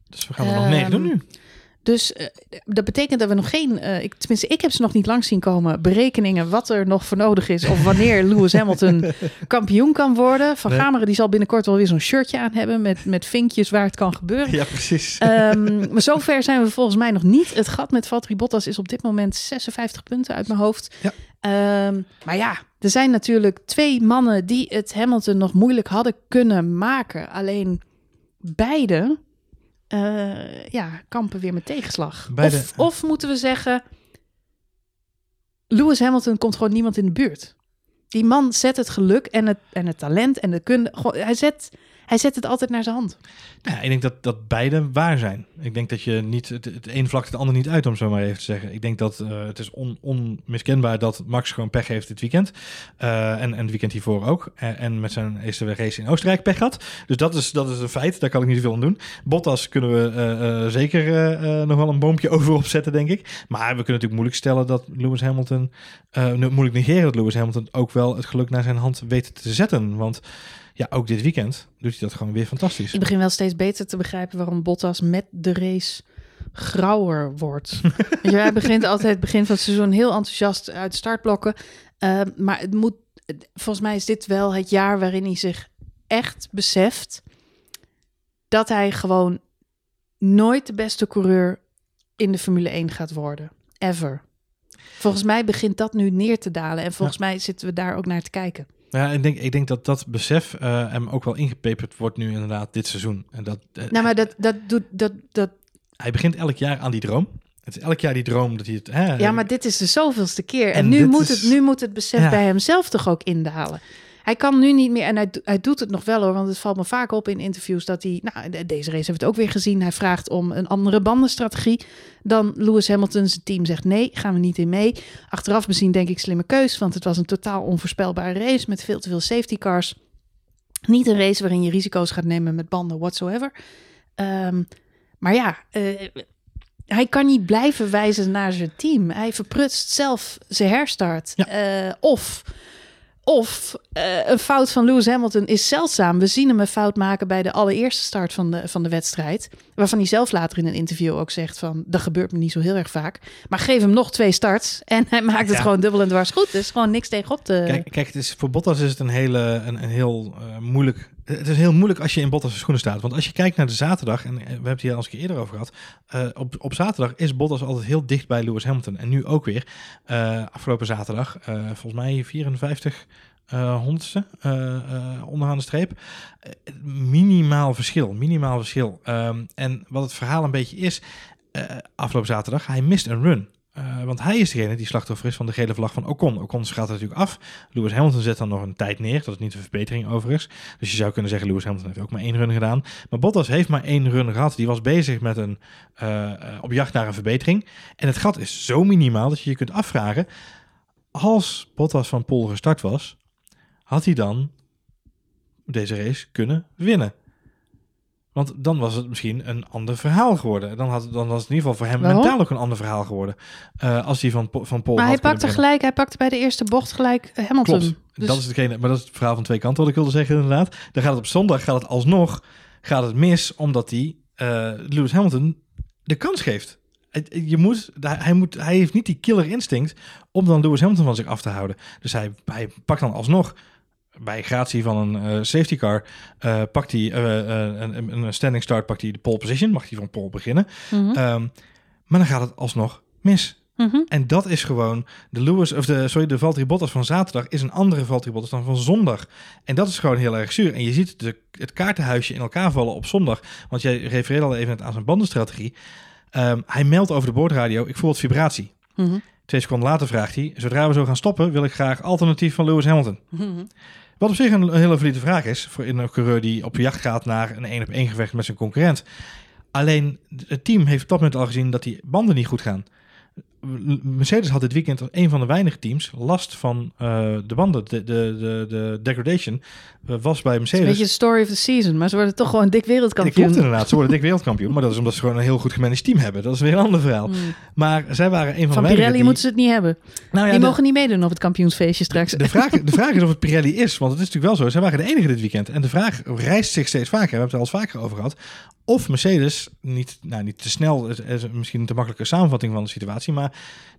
Dus we gaan er nog negen doen nu. Ehm, dus uh, dat betekent dat we nog geen, uh, ik, tenminste ik heb ze nog niet lang zien komen, berekeningen wat er nog voor nodig is of wanneer [LAUGHS] Lewis Hamilton kampioen kan worden. Van nee. Gameren die zal binnenkort wel weer zo'n shirtje aan hebben met, met vinkjes waar het kan gebeuren. Ja, precies. Um, [LAUGHS] maar zover zijn we volgens mij nog niet. Het gat met Valtteri Bottas is op dit moment 56 punten uit mijn hoofd. Ja. Um, maar ja, er zijn natuurlijk twee mannen die het Hamilton nog moeilijk hadden kunnen maken. Alleen beide uh, ja, kampen weer met tegenslag. Of, of moeten we zeggen, Lewis Hamilton komt gewoon niemand in de buurt. Die man zet het geluk en het, en het talent en de kunde. Hij zet, hij zet het altijd naar zijn hand. Ik denk dat, dat beide waar zijn. Ik denk dat je niet het, een vlak het ander niet uit, om zo maar even te zeggen. Ik denk dat uh, het is on, onmiskenbaar dat Max gewoon pech heeft dit weekend. Uh, en, en het weekend hiervoor ook. En, en, met zijn eerste race in Oostenrijk pech had. Dus dat is, dat is een feit. Daar kan ik niet zoveel aan doen. Bottas kunnen we zeker nog wel een boompje [LAUGHS] over opzetten, denk ik. Maar we kunnen natuurlijk moeilijk stellen dat Lewis Hamilton... moeilijk negeren dat Lewis Hamilton ook wel het geluk naar zijn hand weet te zetten. Want ja, ook dit weekend doet hij dat gewoon weer fantastisch. Ik begin wel steeds beter te begrijpen waarom Bottas met de race grauwer wordt. [LAUGHS] Jij begint altijd begin van het seizoen heel enthousiast uit startblokken. Uh, maar het moet, volgens mij is dit wel het jaar waarin hij zich echt beseft dat hij gewoon nooit de beste coureur in de Formule 1 gaat worden. Ever. Volgens mij begint dat nu neer te dalen. En volgens mij zitten we daar ook naar te kijken. Ja, ik denk, ik denk dat dat besef uh, hem ook wel ingepeperd wordt nu inderdaad dit seizoen. En dat, uh, nou, maar dat, dat doet... Dat, dat... Hij begint elk jaar aan die droom. Het is elk jaar die droom dat hij het... Hè, ja, maar dit is de zoveelste keer. En, en nu, moet is... het, nu moet het besef ja. bij hemzelf toch ook indalen. Hij kan nu niet meer, en hij, hij doet het nog wel hoor, want het valt me vaak op in interviews dat hij, nou, deze race hebben we het ook weer gezien, hij vraagt om een andere bandenstrategie dan Lewis Hamilton's team zegt nee, gaan we niet in mee. Achteraf bezien denk ik slimme keus, want het was een totaal onvoorspelbare race met veel te veel safety cars. Niet een race waarin je risico's gaat nemen met banden whatsoever. Um, maar ja, uh, hij kan niet blijven wijzen naar zijn team. Hij verprutst zelf zijn herstart. Ja. Uh, of of uh, een fout van Lewis Hamilton is zeldzaam. We zien hem een fout maken bij de allereerste start van de, van de wedstrijd. Waarvan hij zelf later in een interview ook zegt van... dat gebeurt me niet zo heel erg vaak. Maar geef hem nog twee starts en hij maakt het gewoon dubbel en dwars goed. Dus gewoon niks tegenop te... Kijk, kijk het is, voor Bottas is het een, hele, een, een heel uh, moeilijk... Het is heel moeilijk als je in Bottas' schoenen staat. Want als je kijkt naar de zaterdag... en we hebben het hier al eens een eerder over gehad... Uh, op, op zaterdag is Bottas altijd heel dicht bij Lewis Hamilton. En nu ook weer. afgelopen zaterdag, volgens mij 54 uh, honderdste onderaan de streep. minimaal verschil, minimaal verschil. Um, en wat het verhaal een beetje is, afgelopen zaterdag, hij mist een run. Want hij is degene die slachtoffer is van de gele vlag van Ocon. Ocon gaat er natuurlijk af. Lewis Hamilton zet dan nog een tijd neer, dat is niet een verbetering overigens. Dus je zou kunnen zeggen, Lewis Hamilton heeft ook maar één run gedaan. Maar Bottas heeft maar één run gehad. Die was bezig met een, op jacht naar een verbetering. En het gat is zo minimaal dat je je kunt afvragen... als Bottas van Pol gestart was had hij dan deze race kunnen winnen. Want dan was het misschien een ander verhaal geworden. Dan, had, dan was het in ieder geval voor hem Waarom? mentaal ook een ander verhaal geworden. Uh, als hij van, van Paul Maar hij pakte gelijk, hij pakte bij de eerste bocht gelijk uh, Hamilton. Klopt, dus... dat is hetgene, maar dat is het verhaal van twee kanten wat ik wilde zeggen inderdaad. Dan gaat het op zondag, gaat het alsnog, gaat het mis omdat hij uh, Lewis Hamilton de kans geeft. je moet, hij, moet, hij heeft niet die killer instinct om dan Lewis Hamilton van zich af te houden. Dus hij, hij pakt dan alsnog bij gratie van een uh, safety car uh, pakt hij uh, een, een, standing start, pakt hij de pole position, mag hij van pole beginnen. Mm -hmm. maar dan gaat het alsnog mis. Mm -hmm. En dat is gewoon de Lewis of de sorry de Valtteri Bottas van zaterdag is een andere Valtteri Bottas dan van zondag. En dat is gewoon heel erg zuur. En je ziet de, het kaartenhuisje in elkaar vallen op zondag. Want jij refereerde al even aan zijn bandenstrategie. Um, hij meldt over de boordradio: ik voel het vibratie. Mm -hmm. Twee seconden later vraagt hij: zodra we zo gaan stoppen, wil ik graag alternatief van Lewis Hamilton. Wat op zich een, hele valide vraag is voor een coureur die op jacht gaat naar een één op één gevecht met zijn concurrent. Alleen het team heeft op dat moment al gezien dat die banden niet goed gaan. Mercedes had dit weekend als een van de weinige teams last van uh, de banden. De, de, de, de degradation uh, was bij Mercedes. een beetje de story of the season, maar ze worden toch gewoon dik wereldkampioen. Dat klopt inderdaad, ze worden dik wereldkampioen. Maar dat is omdat ze gewoon een heel goed gemanaged team hebben. Dat is weer een ander verhaal. Mm. Maar zij waren een van, van de Pirelli die... moeten ze het niet hebben. Nou ja, die de... mogen niet meedoen op het kampioensfeestje straks. De vraag, [LAUGHS] de vraag is of het Pirelli is, want het is natuurlijk wel zo. Zij waren de enige dit weekend. En de vraag rijst zich steeds vaker. We hebben het er al vaker over gehad. Of Mercedes, niet, nou, niet te snel, is misschien een te makkelijke samenvatting van de situatie, maar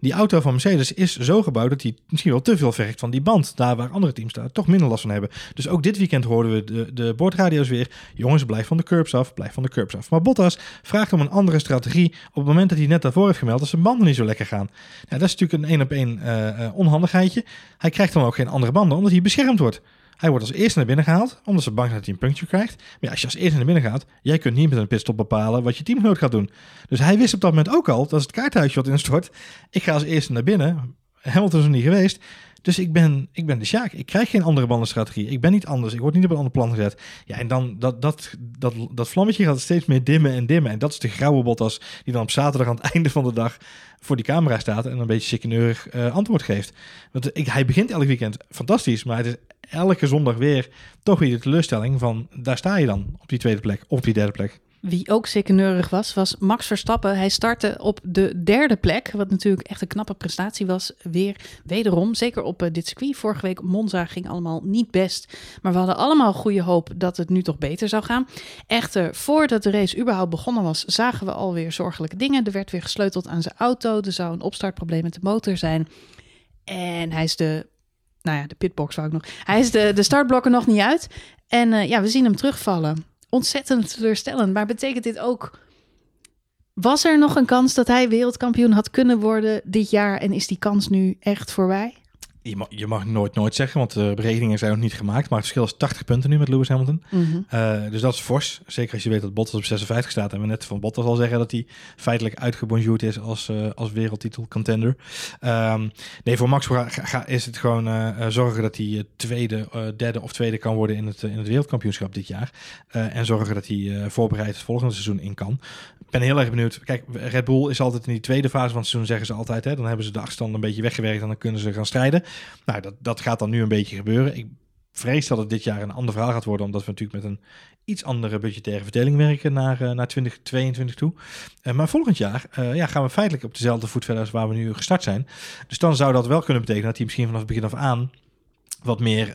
die auto van Mercedes is zo gebouwd dat hij misschien wel te veel vergt van die band. Daar waar andere teams daar toch minder last van hebben. Dus ook dit weekend hoorden we de, de bordradio's weer. Jongens, blijf van de curbs af, blijf van de curbs af. Maar Bottas vraagt om een andere strategie op het moment dat hij net daarvoor heeft gemeld dat zijn banden niet zo lekker gaan. Nou, dat is natuurlijk een één op één uh, onhandigheidje. Hij krijgt dan ook geen andere banden omdat hij beschermd wordt. Hij wordt als eerste naar binnen gehaald, omdat ze bang zijn dat hij een puntje krijgt. Maar als je als eerste naar binnen gaat, jij kunt niet met een pitstop bepalen wat je teamgenoot gaat doen. Dus hij wist op dat moment ook al, dat is het kaarthuisje wat instort. Ik ga als eerste naar binnen. Hamilton is er niet geweest. Dus ik ben, ik ben de Sjaak. Ik krijg geen andere bandenstrategie. Ik ben niet anders. Ik word niet op een ander plan gezet. Ja, en dan dat, dat, dat, dat vlammetje gaat steeds meer dimmen en dimmen. En dat is de grauwe Bottas die dan op zaterdag aan het [LAUGHS] einde van de dag voor die camera staat en een beetje chickeneurig uh, antwoord geeft. Want ik, hij begint elk weekend fantastisch, maar het is elke zondag weer toch weer de teleurstelling van daar sta je dan op die tweede plek, op die derde plek. Wie ook neurig was, was Max Verstappen. Hij startte op de derde plek, wat natuurlijk echt een knappe prestatie was. Weer wederom, zeker op uh, dit circuit. Vorige week Monza ging allemaal niet best. Maar we hadden allemaal goede hoop dat het nu toch beter zou gaan. Echter, voordat de race überhaupt begonnen was, zagen we alweer zorgelijke dingen. Er werd weer gesleuteld aan zijn auto. Er zou een opstartprobleem met de motor zijn. En hij is de nou ja, de pitbox wou ik nog. Hij is de, de startblokken nog niet uit. En uh, ja, we zien hem terugvallen ontzettend teleurstellend. Maar betekent dit ook. Was er nog een kans dat hij wereldkampioen had kunnen worden dit jaar? En is die kans nu echt voorbij? Je mag, je mag nooit nooit zeggen, want de berekeningen zijn nog niet gemaakt. Maar het verschil is 80 punten nu met Lewis Hamilton. Mhm. Uh, dus dat is fors. Zeker als je weet dat Bottas op 56 staat. En we net van Bottas al zeggen dat hij feitelijk uitgebonjourd is als, uh, als wereldtitel contender. Um, nee, voor Max ga, ga, is het gewoon uh, zorgen dat hij tweede, derde of tweede kan worden in het, in het wereldkampioenschap dit jaar. en zorgen dat hij voorbereid het volgende seizoen in kan. Ik ben heel erg benieuwd. Kijk, Red Bull is altijd in die tweede fase van het seizoen, zeggen ze altijd. Hè, dan hebben ze de achterstand een beetje weggewerkt en dan kunnen ze gaan strijden. Nou, dat, dat gaat dan nu een beetje gebeuren. Ik vrees dat het dit jaar een ander verhaal gaat worden, omdat we natuurlijk met een iets andere budgettaire verdeling werken naar, uh, naar 2022 toe. Uh, maar volgend jaar uh, ja, gaan we feitelijk op dezelfde voet verder als waar we nu gestart zijn. Dus dan zou dat wel kunnen betekenen dat hij misschien vanaf het begin af aan wat meer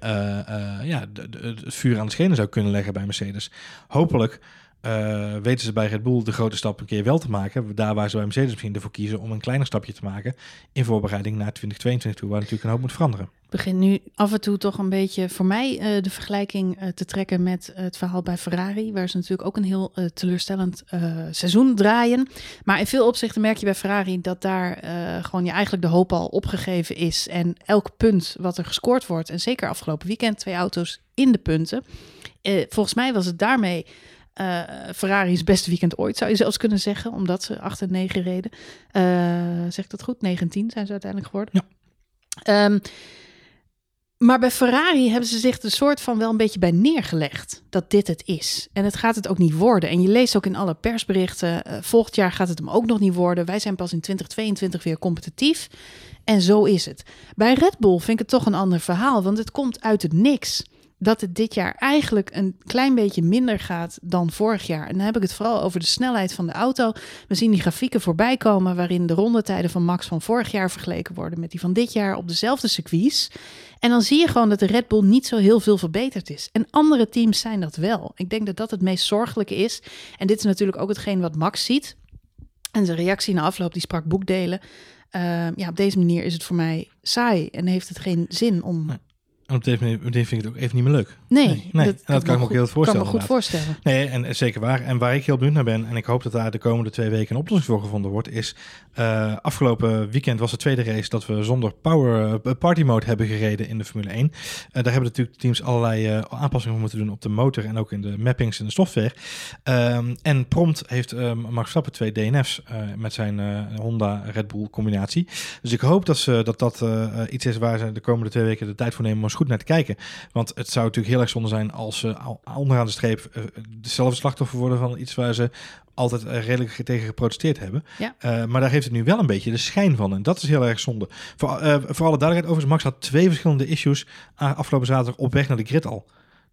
ja, het vuur aan de schenen zou kunnen leggen bij Mercedes. Hopelijk uh, weten ze bij Red Bull de grote stap een keer wel te maken. Daar waar ze bij Mercedes misschien ervoor kiezen om een kleiner stapje te maken in voorbereiding naar 2022 toe, waar natuurlijk een hoop moet veranderen. Ik begin nu af en toe toch een beetje voor mij uh, de vergelijking uh, te trekken met het verhaal bij Ferrari, waar ze natuurlijk ook een heel teleurstellend seizoen draaien. Maar in veel opzichten merk je bij Ferrari dat daar gewoon je eigenlijk de hoop al opgegeven is. En elk punt wat er gescoord wordt, en zeker afgelopen weekend twee auto's in de punten. volgens mij was het daarmee uh, Ferrari's beste weekend ooit, zou je zelfs kunnen zeggen, omdat ze 8 en 9 reden. Uh, zeg ik dat goed? 19 zijn ze uiteindelijk geworden. Ja. Um, maar bij Ferrari hebben ze zich er soort van wel een beetje bij neergelegd dat dit het is. En het gaat het ook niet worden. En je leest ook in alle persberichten, uh, volgend jaar gaat het hem ook nog niet worden. Wij zijn pas in 2022 weer competitief. En zo is het. Bij Red Bull vind ik het toch een ander verhaal, want het komt uit het niks dat het dit jaar eigenlijk een klein beetje minder gaat dan vorig jaar. En dan heb ik het vooral over de snelheid van de auto. We zien die grafieken voorbij komen waarin de rondetijden van Max van vorig jaar vergeleken worden met die van dit jaar op dezelfde circuits. En dan zie je gewoon dat de Red Bull niet zo heel veel verbeterd is. En andere teams zijn dat wel. Ik denk dat dat het meest zorgelijke is. En dit is natuurlijk ook hetgeen wat Max ziet. En zijn reactie na afloop, die sprak boekdelen. Uh, ja, op deze manier is het voor mij saai en heeft het geen zin om. En op deze manier vind ik het ook even niet meer leuk. Nee, nee, nee. Dat, dat kan ik me ook heel voorstellen. Kan me goed voorstellen. Nee, en zeker waar. En waar ik heel benieuwd naar ben, en ik hoop dat daar de komende twee weken een oplossing voor gevonden wordt, is uh, afgelopen weekend was de tweede race dat we zonder power uh, party mode hebben gereden in de Formule 1. Uh, daar hebben natuurlijk teams allerlei aanpassingen voor moeten doen op de motor en ook in de mappings en de software. Um, en prompt heeft Max Verstappen twee DNF's met zijn Honda Red Bull combinatie. Dus ik hoop dat ze, dat, dat iets is waar ze de komende twee weken de tijd voor nemen om goed naar te kijken. Want het zou natuurlijk heel erg zonde zijn als ze onderaan de streep dezelfde slachtoffer worden van iets waar ze altijd redelijk tegen geprotesteerd hebben. Ja. Uh, maar daar heeft het nu wel een beetje de schijn van. En dat is heel erg zonde. Voor, uh, voor alle duidelijkheid, overigens, Max had twee verschillende issues afgelopen zaterdag op weg naar de grid al.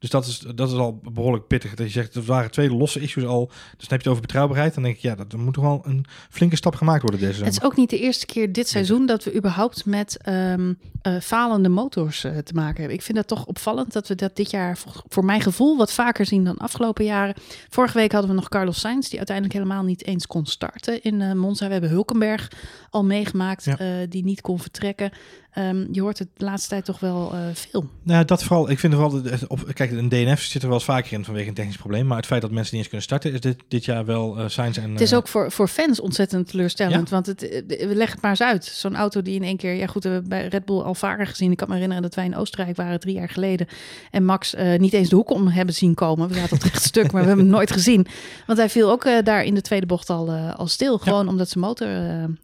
Dus dat is, dat is al behoorlijk pittig. Dat je zegt, er waren twee losse issues al. Dus dan heb je het over betrouwbaarheid. Dan denk ik, ja, dat, er moet toch wel een flinke stap gemaakt worden deze zomer. Het is ook niet de eerste keer dit seizoen dat we überhaupt met um, uh, falende motors uh, te maken hebben. Ik vind dat toch opvallend dat we dat dit jaar voor, mijn gevoel wat vaker zien dan afgelopen jaren. Vorige week hadden we nog Carlos Sainz, die uiteindelijk helemaal niet eens kon starten in uh, Monza. We hebben Hulkenberg al meegemaakt, ja. die niet kon vertrekken. Um, je hoort het de laatste tijd toch wel uh, veel. Nou, dat vooral. Ik vind vooral. Op, kijk, een DNF zit er wel eens vaker in vanwege een technisch probleem. Maar het feit dat mensen niet eens kunnen starten, is dit, dit jaar wel uh, en. Het is uh, ook voor, voor fans ontzettend teleurstellend. Ja? Want het, we leggen het maar eens uit. Zo'n auto die in één keer. Ja, goed, we hebben bij Red Bull al vaker gezien. Ik kan me herinneren dat wij in Oostenrijk waren drie jaar geleden. En Max niet eens de hoek om hebben zien komen. We zaten op het recht stuk, maar we hebben hem nooit gezien. Want hij viel ook daar in de tweede bocht al, al stil. Gewoon ja. omdat zijn motor.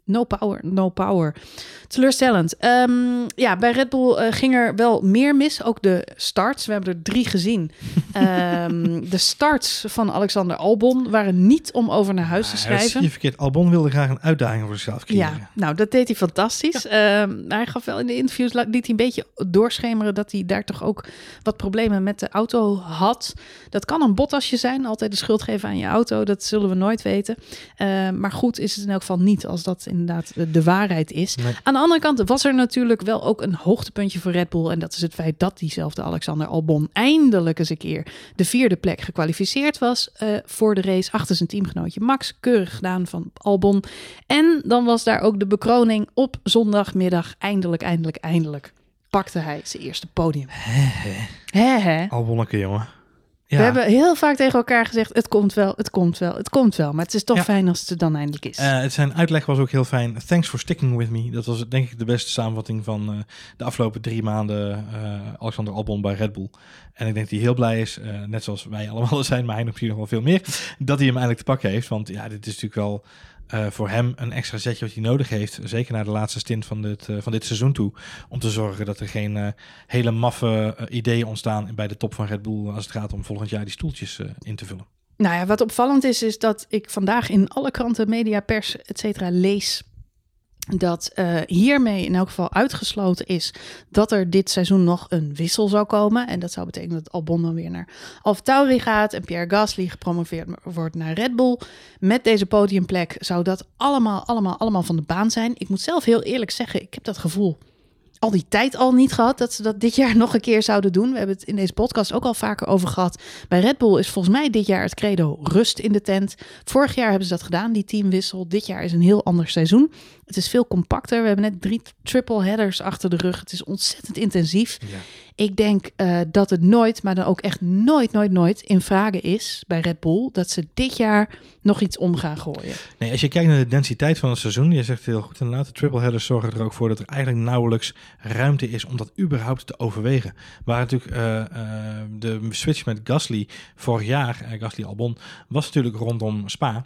no power, no power. Teleurstellend. Um, ja, bij Red Bull uh, ging er wel meer mis. Ook de starts. We hebben er drie gezien. um, [LAUGHS] de starts van Alexander Albon waren niet om over naar huis te schrijven. Je verkeerd. Albon wilde graag een uitdaging voor zichzelf creëren. Ja, nou dat deed hij fantastisch. Ja. Um, hij gaf wel in de interviews, liet hij een beetje doorschemeren dat hij daar toch ook wat problemen met de auto had. Dat kan een botasje zijn. Altijd de schuld geven aan je auto. Dat zullen we nooit weten. Uh, maar goed is het in elk geval niet als dat inderdaad de, de waarheid is. Nee. Aan de andere kant was er natuurlijk wel ook een hoogtepuntje voor Red Bull. En dat is het feit dat diezelfde Alexander Albon eindelijk eens een keer de vierde plek gekwalificeerd was uh, voor de race achter zijn teamgenootje Max. Keurig gedaan van Albon. En dan was daar ook de bekroning op zondagmiddag. Eindelijk, eindelijk, eindelijk pakte hij zijn eerste podium. He, he. Albonneke, jongen. Ja. We hebben heel vaak tegen elkaar gezegd: het komt wel, het komt wel, het komt wel. Maar het is toch ja. fijn als het er dan eindelijk is. Uh, zijn uitleg was ook heel fijn. Thanks for sticking with me. Dat was denk ik de beste samenvatting van uh, de afgelopen drie maanden uh, Alexander Albon bij Red Bull. En ik denk dat hij heel blij is, net zoals wij allemaal [LAUGHS] zijn, maar hij nog misschien nog wel veel meer, dat hij hem eindelijk te pakken heeft. Want ja, dit is natuurlijk wel uh, voor hem een extra zetje wat hij nodig heeft. Zeker naar de laatste stint van dit, uh, van dit seizoen toe. Om te zorgen dat er geen uh, hele maffe ideeën ontstaan bij de top van Red Bull. Als het gaat om volgend jaar die stoeltjes in te vullen. Nou ja, wat opvallend is, is dat ik vandaag in alle kranten, media, pers, et cetera, lees dat uh, hiermee in elk geval uitgesloten is dat er dit seizoen nog een wissel zou komen. En dat zou betekenen dat Albon dan weer naar AlphaTauri gaat en Pierre Gasly gepromoveerd wordt naar Red Bull. Met deze podiumplek zou dat allemaal, allemaal, allemaal van de baan zijn. Ik moet zelf heel eerlijk zeggen, ik heb dat gevoel al die tijd al niet gehad dat ze dat dit jaar [LAUGHS] nog een keer zouden doen. We hebben het in deze podcast ook al vaker over gehad. Bij Red Bull is volgens mij dit jaar het credo rust in de tent. Vorig jaar hebben ze dat gedaan, die teamwissel. Dit jaar is een heel ander seizoen. Het is veel compacter. We hebben net drie triple headers achter de rug. Het is ontzettend intensief. Ja. Ik denk uh, dat het nooit, maar dan ook echt nooit, nooit, nooit in vragen is bij Red Bull dat ze dit jaar nog iets om gaan gooien. Nee, als je kijkt naar de densiteit van het seizoen, je zegt heel goed inderdaad, de triple headers zorgen er ook voor dat er eigenlijk nauwelijks ruimte is om dat überhaupt te overwegen. Waar natuurlijk uh, uh, de switch met Gasly vorig jaar, Gasly Albon, was natuurlijk rondom Spa.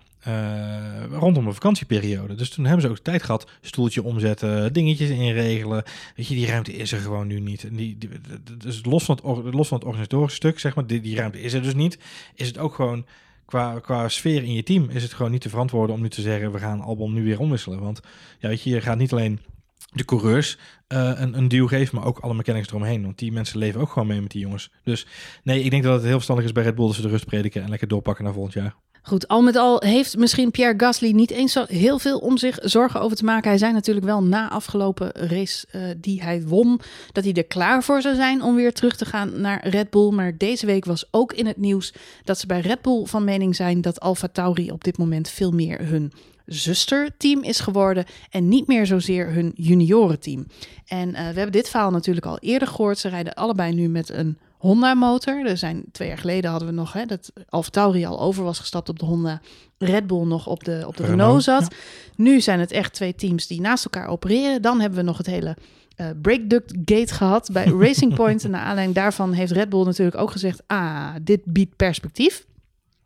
Rondom de vakantieperiode. Dus toen hebben ze ook tijd gehad, stoeltje omzetten, dingetjes inregelen. Weet je, die ruimte is er gewoon nu niet. En die, die, dus los van, het, los van het organisatorische stuk, zeg maar, die, die ruimte is er dus niet. Is het ook gewoon qua, qua sfeer in je team, is het gewoon niet te verantwoorden om nu te zeggen, we gaan Albon nu weer omwisselen. Want ja, weet je, je gaat niet alleen de coureurs uh, een, een geven, maar ook alle mechanics eromheen. Want die mensen leven ook gewoon mee met die jongens. Dus nee, ik denk dat het heel verstandig is bij Red Bull dat ze de rust prediken en lekker doorpakken naar volgend jaar. Goed, al met al heeft misschien Pierre Gasly niet eens zo heel veel om zich zorgen over te maken. Hij zei natuurlijk wel na afgelopen race uh, die hij won, dat hij er klaar voor zou zijn om weer terug te gaan naar Red Bull. Maar deze week was ook in het nieuws dat ze bij Red Bull van mening zijn dat Alfa Tauri op dit moment veel meer hun zusterteam is geworden en niet meer zozeer hun juniorenteam. En uh, we hebben dit verhaal natuurlijk al eerder gehoord. Ze rijden allebei nu met een Honda-motor. Er zijn twee jaar geleden hadden we nog hè, dat AlphaTauri al over was gestapt op de Honda, Red Bull nog op de, op de Renault, zat. Nu zijn het echt twee teams die naast elkaar opereren. Dan hebben we nog het hele uh, Breakduct Gate gehad bij [LAUGHS] Racing Point. en naar aanleiding daarvan heeft Red Bull natuurlijk ook gezegd: ah, dit biedt perspectief.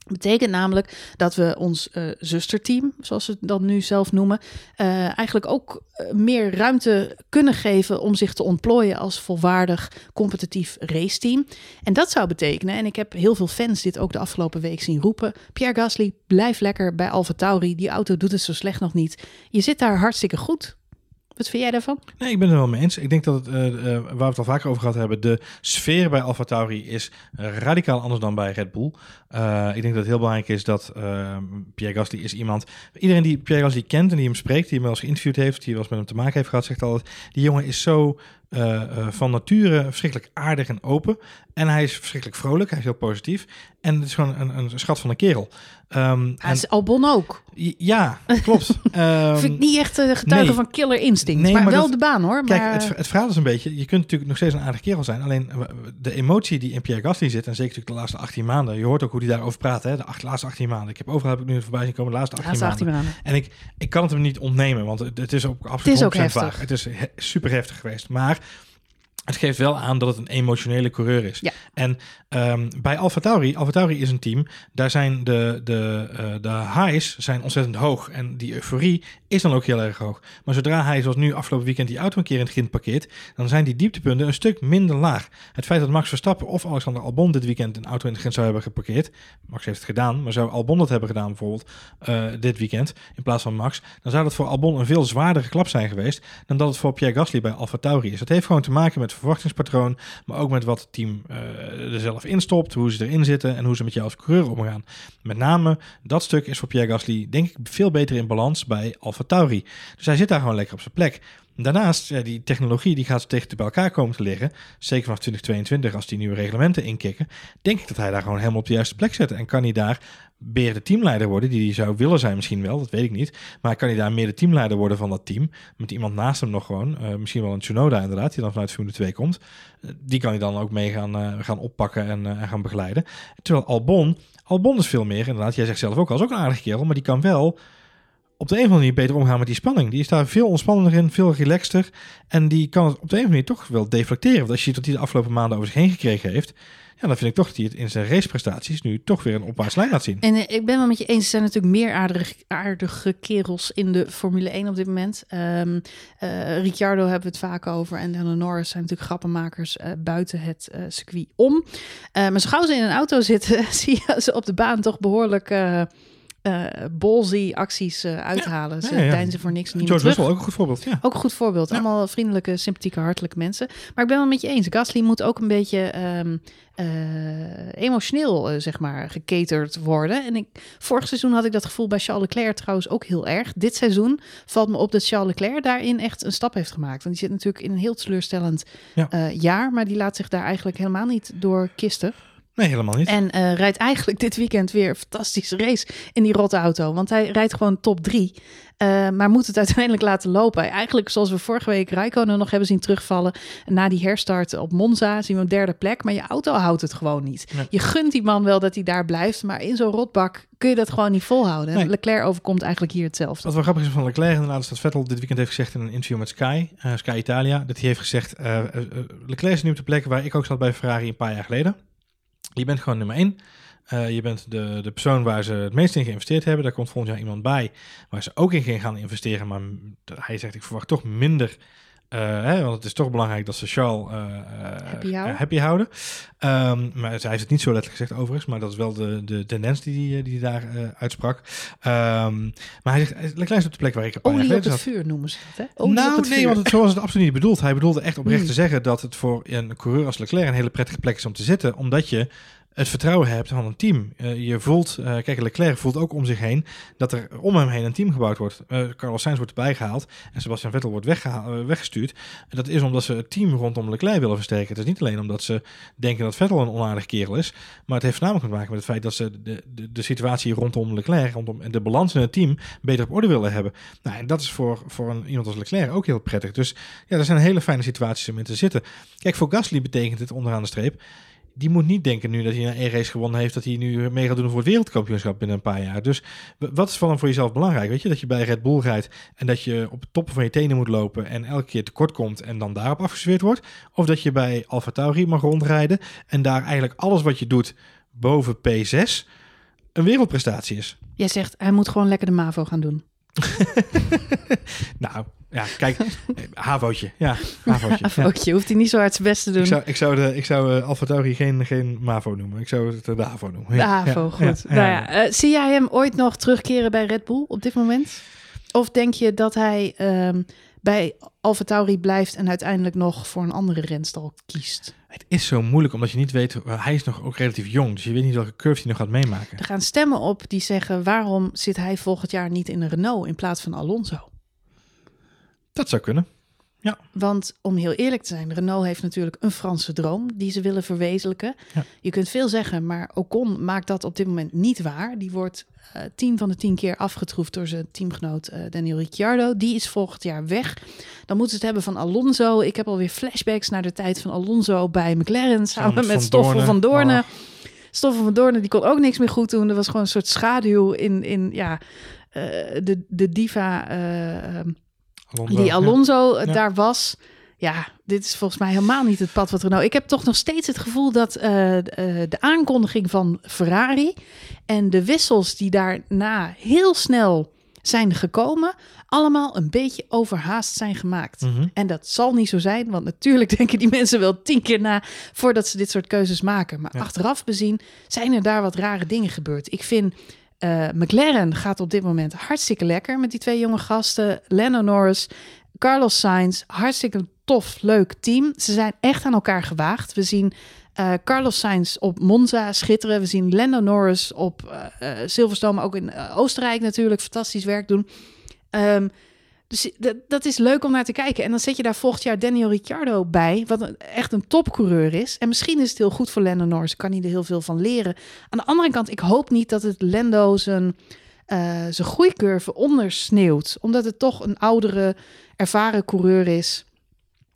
Betekent namelijk dat we ons uh, zusterteam, zoals ze dan nu zelf noemen, uh, eigenlijk ook uh, meer ruimte kunnen geven om zich te ontplooien als volwaardig competitief raceteam. En dat zou betekenen, en ik heb heel veel fans dit ook de afgelopen week zien roepen: Pierre Gasly, blijf lekker bij Alfa Tauri. Die auto doet het zo slecht nog niet. Je zit daar hartstikke goed. Wat vind jij daarvan? Nee, ik ben het wel mee eens. Ik denk dat het, uh, uh, waar we het al vaker over gehad hebben, de sfeer bij Alfa Tauri is radicaal anders dan bij Red Bull. Uh, ik denk dat het heel belangrijk is dat Pierre Gasly is iemand... Iedereen die Pierre Gasly kent en die hem spreekt, die hem wel eens geïnterviewd heeft, die wel eens met hem te maken heeft gehad, zegt altijd, die jongen is zo uh, uh, van nature verschrikkelijk aardig en open. En hij is verschrikkelijk vrolijk, hij is heel positief. En het is gewoon een, een schat van een kerel. Um, hij is Albon ook. Ja, klopt. [LAUGHS] um, Vind ik niet echt uh, getuige nee. van killer instinct, nee, maar, maar wel dat, de baan hoor. Kijk, het, het verhaal is een beetje, je kunt natuurlijk nog steeds een aardig kerel zijn. Alleen de emotie die in Pierre Gasly zit, en zeker natuurlijk de laatste 18 maanden. Je hoort ook hoe hij daarover praat, hè, de acht, laatste 18 maanden. Ik heb overal heb ik nu voorbij zien komen, de laatste 18, laatste 18 maanden. maanden. En ik, ik kan het hem niet ontnemen, want het, is ook absoluut het is ook heftig. waar. Het is he, super heftig geweest. Maar have het geeft wel aan dat het een emotionele coureur is. Ja. En um, bij AlphaTauri, AlphaTauri is een team, daar zijn de, de, uh, de highs zijn ontzettend hoog. En die euforie is dan ook heel erg hoog. Maar zodra hij, zoals nu afgelopen weekend, die auto een keer in het grind parkeert, dan zijn die dieptepunten een stuk minder laag. Het feit dat Max Verstappen of Alexander Albon dit weekend een auto in het grind zou hebben geparkeerd, Max heeft het gedaan, maar zou Albon dat hebben gedaan bijvoorbeeld uh, dit weekend, in plaats van Max, dan zou dat voor Albon een veel zwaardere klap zijn geweest dan dat het voor Pierre Gasly bij AlphaTauri is. Dat heeft gewoon te maken met verwachtingspatroon, maar ook met wat het team uh, er zelf instopt, hoe ze erin zitten en hoe ze met jou als coureur omgaan. Met name dat stuk is voor Pierre Gasly denk ik veel beter in balans bij AlphaTauri. Dus hij zit daar gewoon lekker op zijn plek. Daarnaast, ja, die technologie die gaat tegen bij elkaar komen te liggen. Zeker vanaf 2022 als die nieuwe reglementen inkikken. Denk ik dat hij daar gewoon helemaal op de juiste plek zet. En kan hij daar meer de teamleider worden, die hij zou willen zijn misschien wel, dat weet ik niet. Maar kan hij daar meer de teamleider worden van dat team? Met iemand naast hem nog gewoon, uh, misschien wel een Tsunoda inderdaad, die dan vanuit Formule 2 komt. Uh, die kan hij dan ook mee gaan, uh, gaan oppakken en, gaan begeleiden. Terwijl Albon, Albon is veel meer inderdaad, jij zegt zelf ook al, is ook een aardige kerel, maar die kan wel op de een of andere manier beter omgaan met die spanning. Die is daar veel ontspannender in, veel relaxter. En die kan het op de een of andere manier toch wel deflecteren. Want als je ziet wat hij de afgelopen maanden over zich heen gekregen heeft... Ja, dan vind ik toch dat hij het in zijn raceprestaties nu toch weer een opwaarts lijn laat zien. En uh, ik ben wel met je eens, er zijn natuurlijk meer aardige, aardige kerels in de Formule 1 op dit moment. Um, Ricciardo hebben we het vaak over en Daniel Norris zijn natuurlijk grappenmakers uh, buiten het circuit om. maar zo gauw ze in een auto zitten, [LAUGHS] zie je ze op de baan toch behoorlijk uh, acties uh, uithalen. Ja, ze ja, ja. deinzen voor niks. George Russell ook een goed voorbeeld. Ja. Ook een goed voorbeeld. Allemaal vriendelijke, sympathieke, hartelijke mensen. Maar ik ben wel met je eens. Gasly moet ook een beetje um, uh, emotioneel, zeg maar, geketerd worden. En ik, vorig seizoen had ik dat gevoel bij Charles Leclerc trouwens ook heel erg. Dit seizoen valt me op dat Charles Leclerc daarin echt een stap heeft gemaakt. Want die zit natuurlijk in een heel teleurstellend jaar. Maar die laat zich daar eigenlijk helemaal niet door kisten. Nee, helemaal niet. En uh, rijdt eigenlijk dit weekend weer een fantastische race in die rotte auto. Want hij rijdt gewoon top drie. Uh, maar moet het uiteindelijk laten lopen. Eigenlijk zoals we vorige week Rijkonen nog hebben zien terugvallen. Na die herstart op Monza zien we een derde plek. Maar je auto houdt het gewoon niet. Nee. Je gunt die man wel dat hij daar blijft. Maar in zo'n rotbak kun je dat gewoon niet volhouden. Nee. Leclerc overkomt eigenlijk hier hetzelfde. Wat wel grappig is van Leclerc inderdaad is dat Vettel dit weekend heeft gezegd in een interview met Sky. Uh, Sky Italia. Dat hij heeft gezegd, uh, Leclerc is nu op de plek waar ik ook zat bij Ferrari een paar jaar geleden. Je bent gewoon nummer één. Uh, je bent de, de persoon waar ze het meest in geïnvesteerd hebben. Daar komt volgend jaar iemand bij waar ze ook in gaan investeren. Maar hij zegt, ik verwacht toch minder. Uh, hè, want het is toch belangrijk dat ze Charles happy houden. happy houden. Um, maar zij heeft het niet zo letterlijk gezegd overigens. Maar dat is wel de, de tendens die hij die daar uitsprak. Um, maar hij zegt, Leclerc is op de plek waar ik een paar Olie op het vuur noemen ze het, hè? Olie nou, nee, vuur. want het, zo was het absoluut niet bedoeld. Hij bedoelde echt oprecht mm. te zeggen dat het voor een coureur als Leclerc een hele prettige plek is om te zitten. Omdat je het vertrouwen hebt van een team. Uh, je voelt, uh, kijk, Leclerc voelt ook om zich heen dat er om hem heen een team gebouwd wordt. Uh, Carlos Sainz wordt erbij gehaald en Sebastian Vettel wordt weggestuurd. En dat is omdat ze het team rondom Leclerc willen versterken. Het is niet alleen omdat ze denken dat Vettel een onaardig kerel is, maar het heeft voornamelijk te maken met het feit dat ze de, de, de situatie rondom Leclerc, rondom en de balans in het team beter op orde willen hebben. Nou, en dat is voor, voor een, iemand als Leclerc ook heel prettig. Dus ja, er zijn hele fijne situaties om in te zitten. Kijk, voor Gasly betekent het onderaan de streep die moet niet denken nu dat hij een E-race gewonnen heeft, dat hij nu mee gaat doen voor het wereldkampioenschap binnen een paar jaar. Dus wat is van voor jezelf belangrijk? Weet je, dat je bij Red Bull rijdt en dat je op de toppen van je tenen moet lopen en elke keer tekort komt en dan daarop afgesweerd wordt? Of dat je bij Alfa Tauri mag rondrijden en daar eigenlijk alles wat je doet boven P6 een wereldprestatie is? Jij zegt, hij moet gewoon lekker de MAVO gaan doen. [LAUGHS] nou, ja, kijk, [LAUGHS] Havootje. Ja, Havootje. [LAUGHS] Havootje. Hoeft hij niet zo hard zijn best te doen. Ik zou, ik zou, de, ik zou uh, Alfa Tauri geen, geen MAVO noemen. Ik zou het de Havo noemen. De Havo, goed. nou ja, uh, zie jij hem ooit nog terugkeren bij Red Bull op dit moment? Of denk je dat hij um, bij Alfa Tauri blijft en uiteindelijk nog voor een andere renstal kiest? Het is zo moeilijk omdat je niet weet, hij is nog ook relatief jong, dus je weet niet welke curve hij nog gaat meemaken. Er gaan stemmen op die zeggen, waarom zit hij volgend jaar niet in een Renault in plaats van Alonso? Dat zou kunnen. Ja. Want om heel eerlijk te zijn, Renault heeft natuurlijk een Franse droom die ze willen verwezenlijken. Ja. Je kunt veel zeggen, maar Ocon maakt dat op dit moment niet waar. Die wordt uh, tien van de tien keer afgetroefd door zijn teamgenoot uh, Daniel Ricciardo. Die is volgend jaar weg. Dan moeten ze het hebben van Alonso. Ik heb alweer flashbacks naar de tijd van Alonso bij McLaren samen met Stoffel van Doornen. Oh. Stoffel van Doornen die kon ook niks meer goed doen. Er was gewoon een soort schaduw in, in ja, uh, de, de diva ehm, Alonso, die Alonso eh, daar was. Ja, dit is volgens mij helemaal niet het pad wat Renault. Ik heb toch nog steeds het gevoel dat uh, de aankondiging van Ferrari en de wissels die daarna heel snel zijn gekomen, allemaal een beetje overhaast zijn gemaakt. Mhm. En dat zal niet zo zijn, want natuurlijk [LAUGHS] denken die mensen wel tien keer na voordat ze dit soort keuzes maken. Maar achteraf bezien zijn er daar wat rare dingen gebeurd. Ik vind uh, McLaren gaat op dit moment hartstikke lekker met die twee jonge gasten. Lando Norris, Carlos Sainz, hartstikke tof, leuk team. Ze zijn echt aan elkaar gewaagd. We zien uh, Carlos Sainz op Monza schitteren. We zien Lando Norris op uh, Silverstone, ook in Oostenrijk natuurlijk, fantastisch werk doen. Um, dus dat, is leuk om naar te kijken. En dan zet je daar volgend jaar Daniel Ricciardo bij, wat echt een topcoureur is. En misschien is het heel goed voor Lando Norris, kan hij er heel veel van leren. Aan de andere kant, ik hoop niet dat het Lando zijn, uh, zijn groeicurve ondersneeuwt. Omdat het toch een oudere, ervaren coureur is.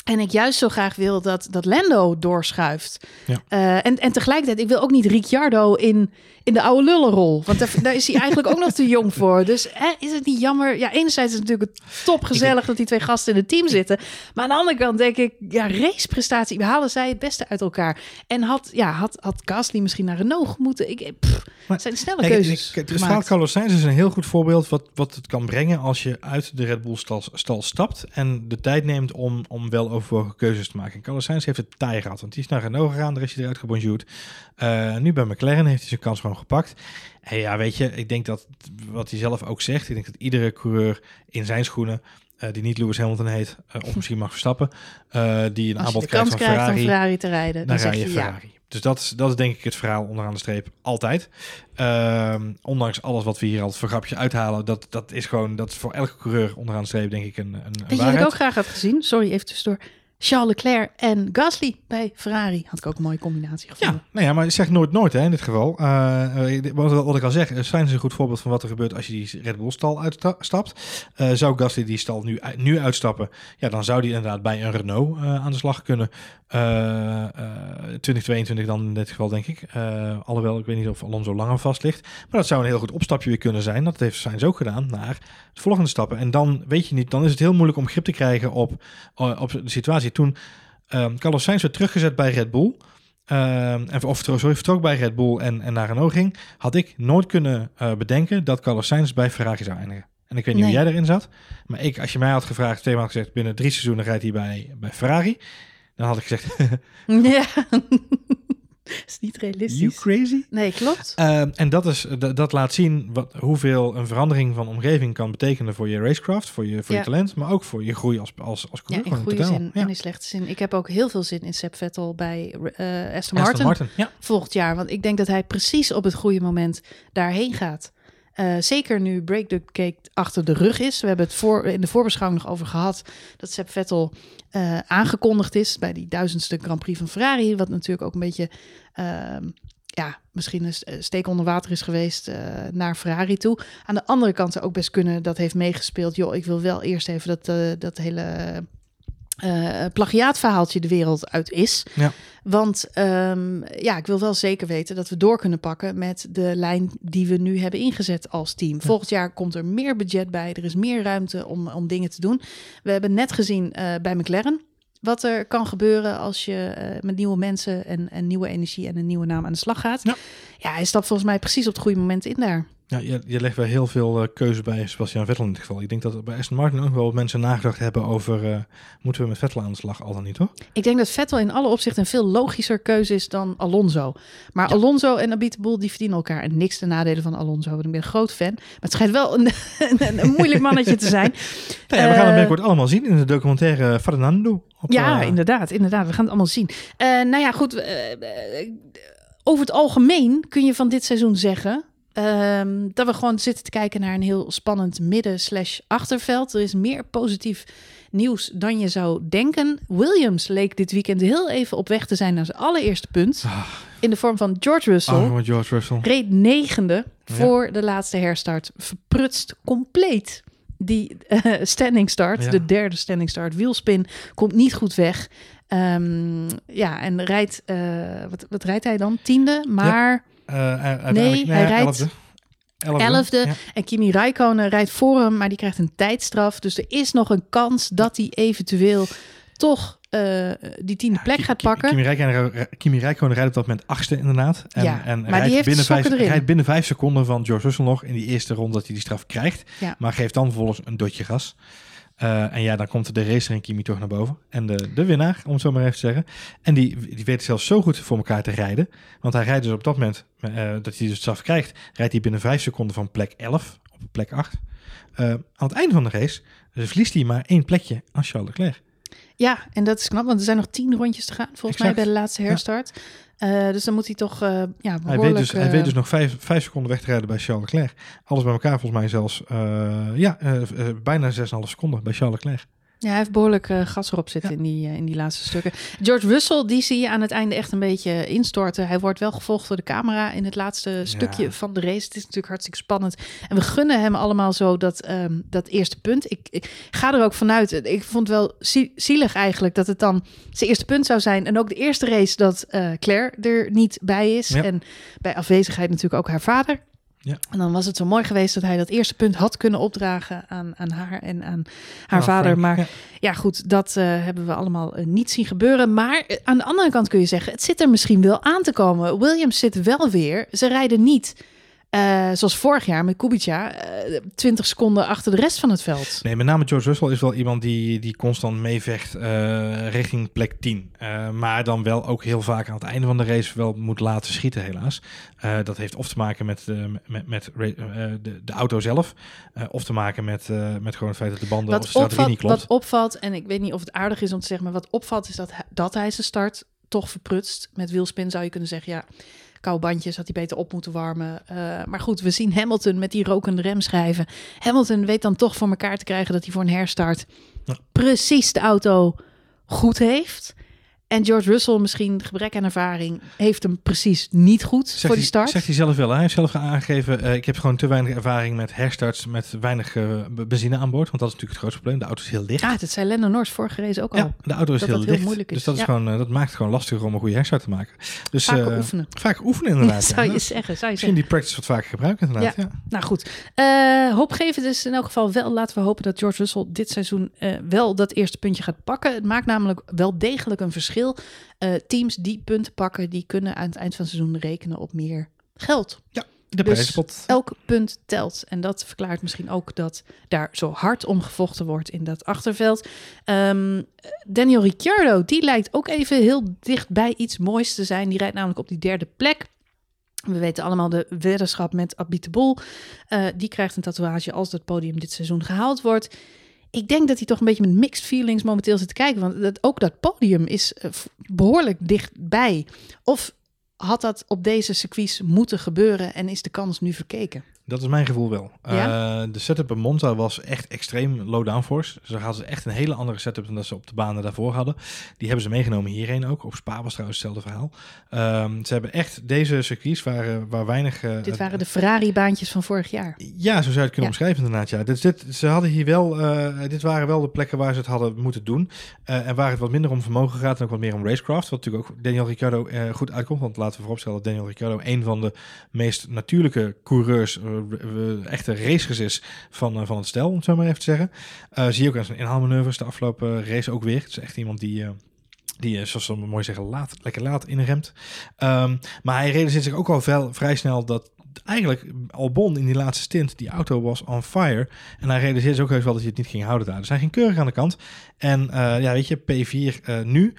En ik juist zo graag wil dat, dat Lando doorschuift. Ja. Uh, en, en tegelijkertijd, ik wil ook niet Ricciardo in, in de oude lullenrol. Want daar, daar is hij eigenlijk ook nog te jong voor. Dus hè, is het niet jammer? Ja, enerzijds is het natuurlijk top gezellig dat die twee gasten in het team zitten. Maar aan de andere kant denk ik, ja, raceprestatie, halen zij het beste uit elkaar. En had, ja, had, had Gasly misschien naar Renault moeten? Ik, pff, het zijn snelle keuzes ik, Het verhaal Carlos Sainz is een heel goed voorbeeld wat, wat het kan brengen als je uit de Red Bull stal, stal stapt en de tijd neemt om, om wel overwogen keuzes te maken. Carlos Sainz heeft het taai gehad, want die is naar Renault gegaan, daar is hij eruit gebonjourd. Uh, nu bij McLaren heeft hij zijn kans gewoon gepakt. En ja, weet je, ik denk dat wat hij zelf ook zegt, ik denk dat iedere coureur in zijn schoenen uh, die niet Lewis Hamilton heet, uh, of misschien mag verstappen, uh, die een aanbod krijgt van Ferrari, Ferrari, Ferrari te rijden, dan, dan rij je je Ferrari. Dus dat is, dat is denk ik het verhaal onderaan de streep altijd. Ehm, ondanks alles wat we hier al voor grapje uithalen, dat, dat is gewoon, dat is voor elke coureur onderaan de streep denk ik een, een, een Weet je wat waarheid. ik ook graag had gezien? Sorry, even tussendoor. Charles Leclerc en Gasly bij Ferrari. Had ik ook een mooie combinatie gevonden. Ja, nou ja, maar zeg nooit nooit hè, in dit geval. Uh, wat, wat, ik al zeg, zijn ze een goed voorbeeld van wat er gebeurt als je die Red Bull stal uitstapt. Uh, zou Gasly die stal nu, nu uitstappen, ja, dan zou die inderdaad bij een Renault uh, aan de slag kunnen. 2022 dan in dit geval, denk ik. alhoewel, ik weet niet of Alonso langer vast ligt. Maar dat zou een heel goed opstapje weer kunnen zijn. Dat heeft Sainz ook gedaan naar de volgende stappen. En dan weet je niet, dan is het heel moeilijk om grip te krijgen op, op de situatie. Toen um, Carlos Sainz werd teruggezet bij Red Bull. Um, en, of sorry, vertrok bij Red Bull en, en naar Renault ging, had ik nooit kunnen uh, bedenken dat Carlos Sainz bij Ferrari zou eindigen. En ik weet niet Nee. hoe jij erin zat, maar ik, als je mij had gevraagd, twee maal gezegd, binnen drie seizoenen rijdt hij bij, bij Ferrari, dan had ik gezegd, [LAUGHS] Ja. [LAUGHS] is niet realistisch. You crazy? Nee, klopt. Ehm, en dat, is, dat, dat laat zien wat, hoeveel een verandering van omgeving kan betekenen voor je racecraft, voor je, voor Ja. je talent, maar ook voor je groei als, als, als Ja, coureur. in gewoon goede totaal. zin Ja. en in slechte zin. Ik heb ook heel veel zin in Seb Vettel bij eh Aston Aston Martin, Martin. Ja. volgend jaar. Want ik denk dat hij precies op het goede moment daarheen gaat. Eh, zeker nu Break the Cake achter de rug is. We hebben het voor, in de voorbeschouwing nog over gehad dat Seb Vettel eh, aangekondigd is bij die duizendste Grand Prix van Ferrari. Wat natuurlijk ook een beetje, ja, misschien een eh, steek onder water is geweest eh, naar Ferrari toe. Aan de andere kant zou ook best kunnen dat heeft meegespeeld. Joh, ik wil wel eerst even dat, eh, dat hele plagiaatverhaaltje de wereld uit is. Ja. Want ehm, ja, ik wil wel zeker weten dat we door kunnen pakken met de lijn die we nu hebben ingezet als team. Volgend jaar komt er meer budget bij, er is meer ruimte om, om dingen te doen. We hebben net gezien bij McLaren wat er kan gebeuren als je eh, met nieuwe mensen en, en nieuwe energie en een nieuwe naam aan de slag gaat. Ja. ja, hij stapt volgens mij precies op het goede moment in daar. Ja, je, je legt wel heel veel eh, keuze bij Sebastian Vettel in dit geval. Ik denk dat bij Aston Martin ook wel mensen nagedacht hebben over... eh, moeten we met Vettel aan de slag, al dan niet, hoor? Ik denk dat Vettel in alle opzichten een veel logischer keuze is dan Alonso. Maar Alonso en Abiteboul die verdienen elkaar. En niks ten nadele van Alonso. Ik ben een groot fan. Maar het schijnt wel een, [LAUGHS] een, een moeilijk mannetje te zijn. [LAUGHS] Nou ja, we gaan het Eh, binnenkort allemaal zien in de documentaire Fernando. Op, Ja, inderdaad, inderdaad. We gaan het allemaal zien. Nou ja, goed. over het algemeen kun je van dit seizoen zeggen... ehm, dat we gewoon zitten te kijken naar een heel spannend midden slash achterveld. Er is meer positief nieuws dan je zou denken. Williams leek dit weekend heel even op weg te zijn naar zijn allereerste punt. Ah. In de vorm van George Russell. Oh, George Russell. Reed negende Ja. voor de laatste herstart. Verprutst compleet die eh, standing start. Ja. De derde standing start. Wielspin komt niet goed weg. Ehm, ja, en rijdt... eh, wat, wat rijdt hij dan? Tiende, maar... Eh, uiteindelijk- hij rijdt elfde. Elfde. Elfde. Ja. En Kimi Räikkönen rijdt voor hem, maar die krijgt een tijdstraf. Dus er is nog een kans dat hij eventueel toch eh, die tiende plek gaat pakken. Kimi Räikkönen, Kimi Räikkönen rijdt op dat moment achtste inderdaad. En, Ja, en maar rijdt, binnen vijf, rijdt binnen vijf seconden van George Russell nog in die eerste ronde dat hij die straf krijgt. Ja. Maar geeft dan vervolgens een dotje gas. Eh, en ja, dan komt de racer en Kimi toch naar boven. En de, de winnaar, om het zo maar even te zeggen. En die, die weet zelfs zo goed voor elkaar te rijden. Want hij rijdt dus op dat moment eh, dat hij dus straf krijgt, rijdt hij binnen vijf seconden van plek 11 op plek 8. Eh, aan het einde van de race dus verliest hij maar één plekje aan Charles Leclerc. Ja, en dat is knap, want er zijn nog tien rondjes te gaan, volgens Exact. mij bij de laatste herstart. Eh, dus dan moet hij toch eh ja, Hij weet, dus, hij eh, weet dus nog vijf, vijf seconden weg te rijden bij Charles Leclerc. Alles bij elkaar volgens mij zelfs eh, ja, eh, eh, bijna 6,5 seconden bij Charles Leclerc. Ja, hij heeft behoorlijk eh, gas erop zitten Ja. in, die, eh, in die laatste stukken. George Russell, die zie je aan het einde echt een beetje instorten. Hij wordt wel gevolgd door de camera in het laatste stukje van de race. Het is natuurlijk hartstikke spannend. En we gunnen hem allemaal zo dat, ehm, dat eerste punt. Ik, ik ga er ook vanuit. Ik vond wel zie- zielig eigenlijk dat het dan zijn eerste punt zou zijn. En ook de eerste race dat eh, Claire er niet bij is. Ja. En bij afwezigheid natuurlijk ook haar vader. Ja. En dan was het zo mooi geweest dat hij dat eerste punt had kunnen opdragen aan, aan haar en aan haar Ja, vader. Frank, Maar ja. ja, goed, dat eh, hebben we allemaal eh, niet zien gebeuren. Maar eh, aan de andere kant kun je zeggen, het zit er misschien wel aan te komen. Williams zit wel weer. Ze rijden niet, eh, zoals vorig jaar met Kubica, eh 20 seconden achter de rest van het veld. Nee, met name George Russell is wel iemand die, die constant meevecht eh, richting plek 10. Eh, maar dan wel ook heel vaak aan het einde van de race wel moet laten schieten, helaas. Dat heeft of te maken met, met, met de, de auto zelf, of te maken met, met gewoon het feit dat de banden of de Wat strategie opvalt, niet klopt. wat opvalt, en ik weet niet of het aardig is om te zeggen, maar wat opvalt is dat hij, dat hij zijn start toch verprutst. Met wielspin zou je kunnen zeggen, ja, koude bandjes had hij beter op moeten warmen. Eh, maar goed, we zien Hamilton met die rokende remschijven. Hamilton weet dan toch voor elkaar te krijgen dat hij voor een herstart Ja. precies de auto goed heeft. En George Russell, misschien gebrek aan ervaring, heeft hem precies niet goed Zegt voor die hij- start. Zegt hij zelf wel. Hij heeft zelf aangegeven, eh, ik heb gewoon te weinig ervaring met herstarts met weinig eh, benzine aan boord. Want dat is natuurlijk het grootste probleem. De auto is heel licht. Ah, dat zei Lennon Norris vorige race ook al. Ja, de auto is dat heel dat heel licht. moeilijk is. Dus dat, is Ja. gewoon, eh, dat maakt het gewoon lastiger om een goede herstart te maken. Dus, eh, oefenen. Vaak oefenen inderdaad. [LAUGHS] zou ja. je zeggen, zou je Misschien zeggen. die practice wat vaker gebruiken inderdaad. Ja. Nou goed, hoopgevend is in elk geval wel. Laten we hopen dat George Russell dit seizoen wel dat eerste puntje gaat pakken. Het maakt namelijk wel degelijk een verschil. Eh, teams die punten pakken, die kunnen aan het eind van het seizoen rekenen op meer geld. Ja. De Dus prijzenpot. elk punt telt. En dat verklaart misschien ook dat daar zo hard om gevochten wordt in dat achterveld. Ehm, Daniel Ricciardo, die lijkt ook even heel dicht bij iets moois te zijn. Die rijdt namelijk op die derde plek. We weten allemaal de weddenschap met Abit de Bol. Eh, die krijgt een tatoeage als dat podium dit seizoen gehaald wordt. Ik denk dat hij toch een beetje met mixed feelings momenteel zit te kijken. Want dat, ook dat podium is eh, behoorlijk dichtbij. Of had dat op deze circuits moeten gebeuren en is de kans nu verkeken? Dat is mijn gevoel wel. Ja? Eh, de setup in Monza was echt extreem low downforce. Dus daar hadden ze echt een hele andere setup dan dat ze op de banen daarvoor hadden. Die hebben ze meegenomen hierheen ook. Op Spa was trouwens hetzelfde verhaal. Ehm, ze hebben echt deze circuits waar, eh, waar weinig... eh, Dit waren de Ferrari-baantjes van vorig jaar. Ja, zo zou je het kunnen Ja. omschrijven inderdaad. Ja. Dus dit, ze hadden hier wel, dit waren wel de plekken waar ze het hadden moeten doen. En waar het wat minder om vermogen gaat en ook wat meer om racecraft. Wat natuurlijk ook Daniel Ricciardo goed uitkomt. Want laten we vooropstellen dat Daniel Ricciardo een van de meest natuurlijke coureurs, echte racers is van, eh, van het stel, om het zo maar even te zeggen. Eh, zie je ook aan zijn inhaalmanoeuvres de afgelopen race ook weer. Het is echt iemand die... eh, die, zoals ze mooi zeggen, laat, lekker laat inremt. Ehm, maar hij realiseert zich ook al vrij snel dat eigenlijk Albon in die laatste stint, die auto was on fire. En hij realiseerde zich ook heus wel dat hij het niet ging houden daar. Dus hij ging keurig aan de kant. En ja, weet je, P4 eh, nu.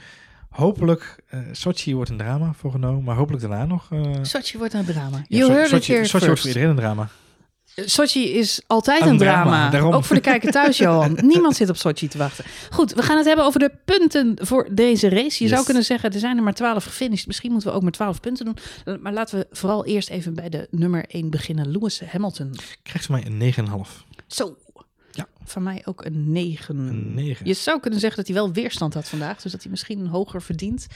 Hopelijk, eh Sochi wordt een drama voor Renault, maar hopelijk daarna nog... eh Sochi wordt een drama. You So- heard it Sochi, here Sochi wordt voor iedereen een drama. Sochi is altijd Een een, drama. Ook voor de kijker thuis, Johan. [LAUGHS] Niemand zit op Sochi te wachten. Goed, we gaan het hebben over de punten voor deze race. Je zou kunnen zeggen, er zijn er maar 12 gefinished. Misschien moeten we ook maar 12 punten doen. Eh, Maar laten we vooral eerst even bij de nummer 1 beginnen. Lewis Hamilton. Krijgt van mij een 9,5. Zo. Ja. Van mij ook een 9. Een 9. Je zou kunnen zeggen dat hij wel weerstand had vandaag. Dus dat hij misschien hoger verdient.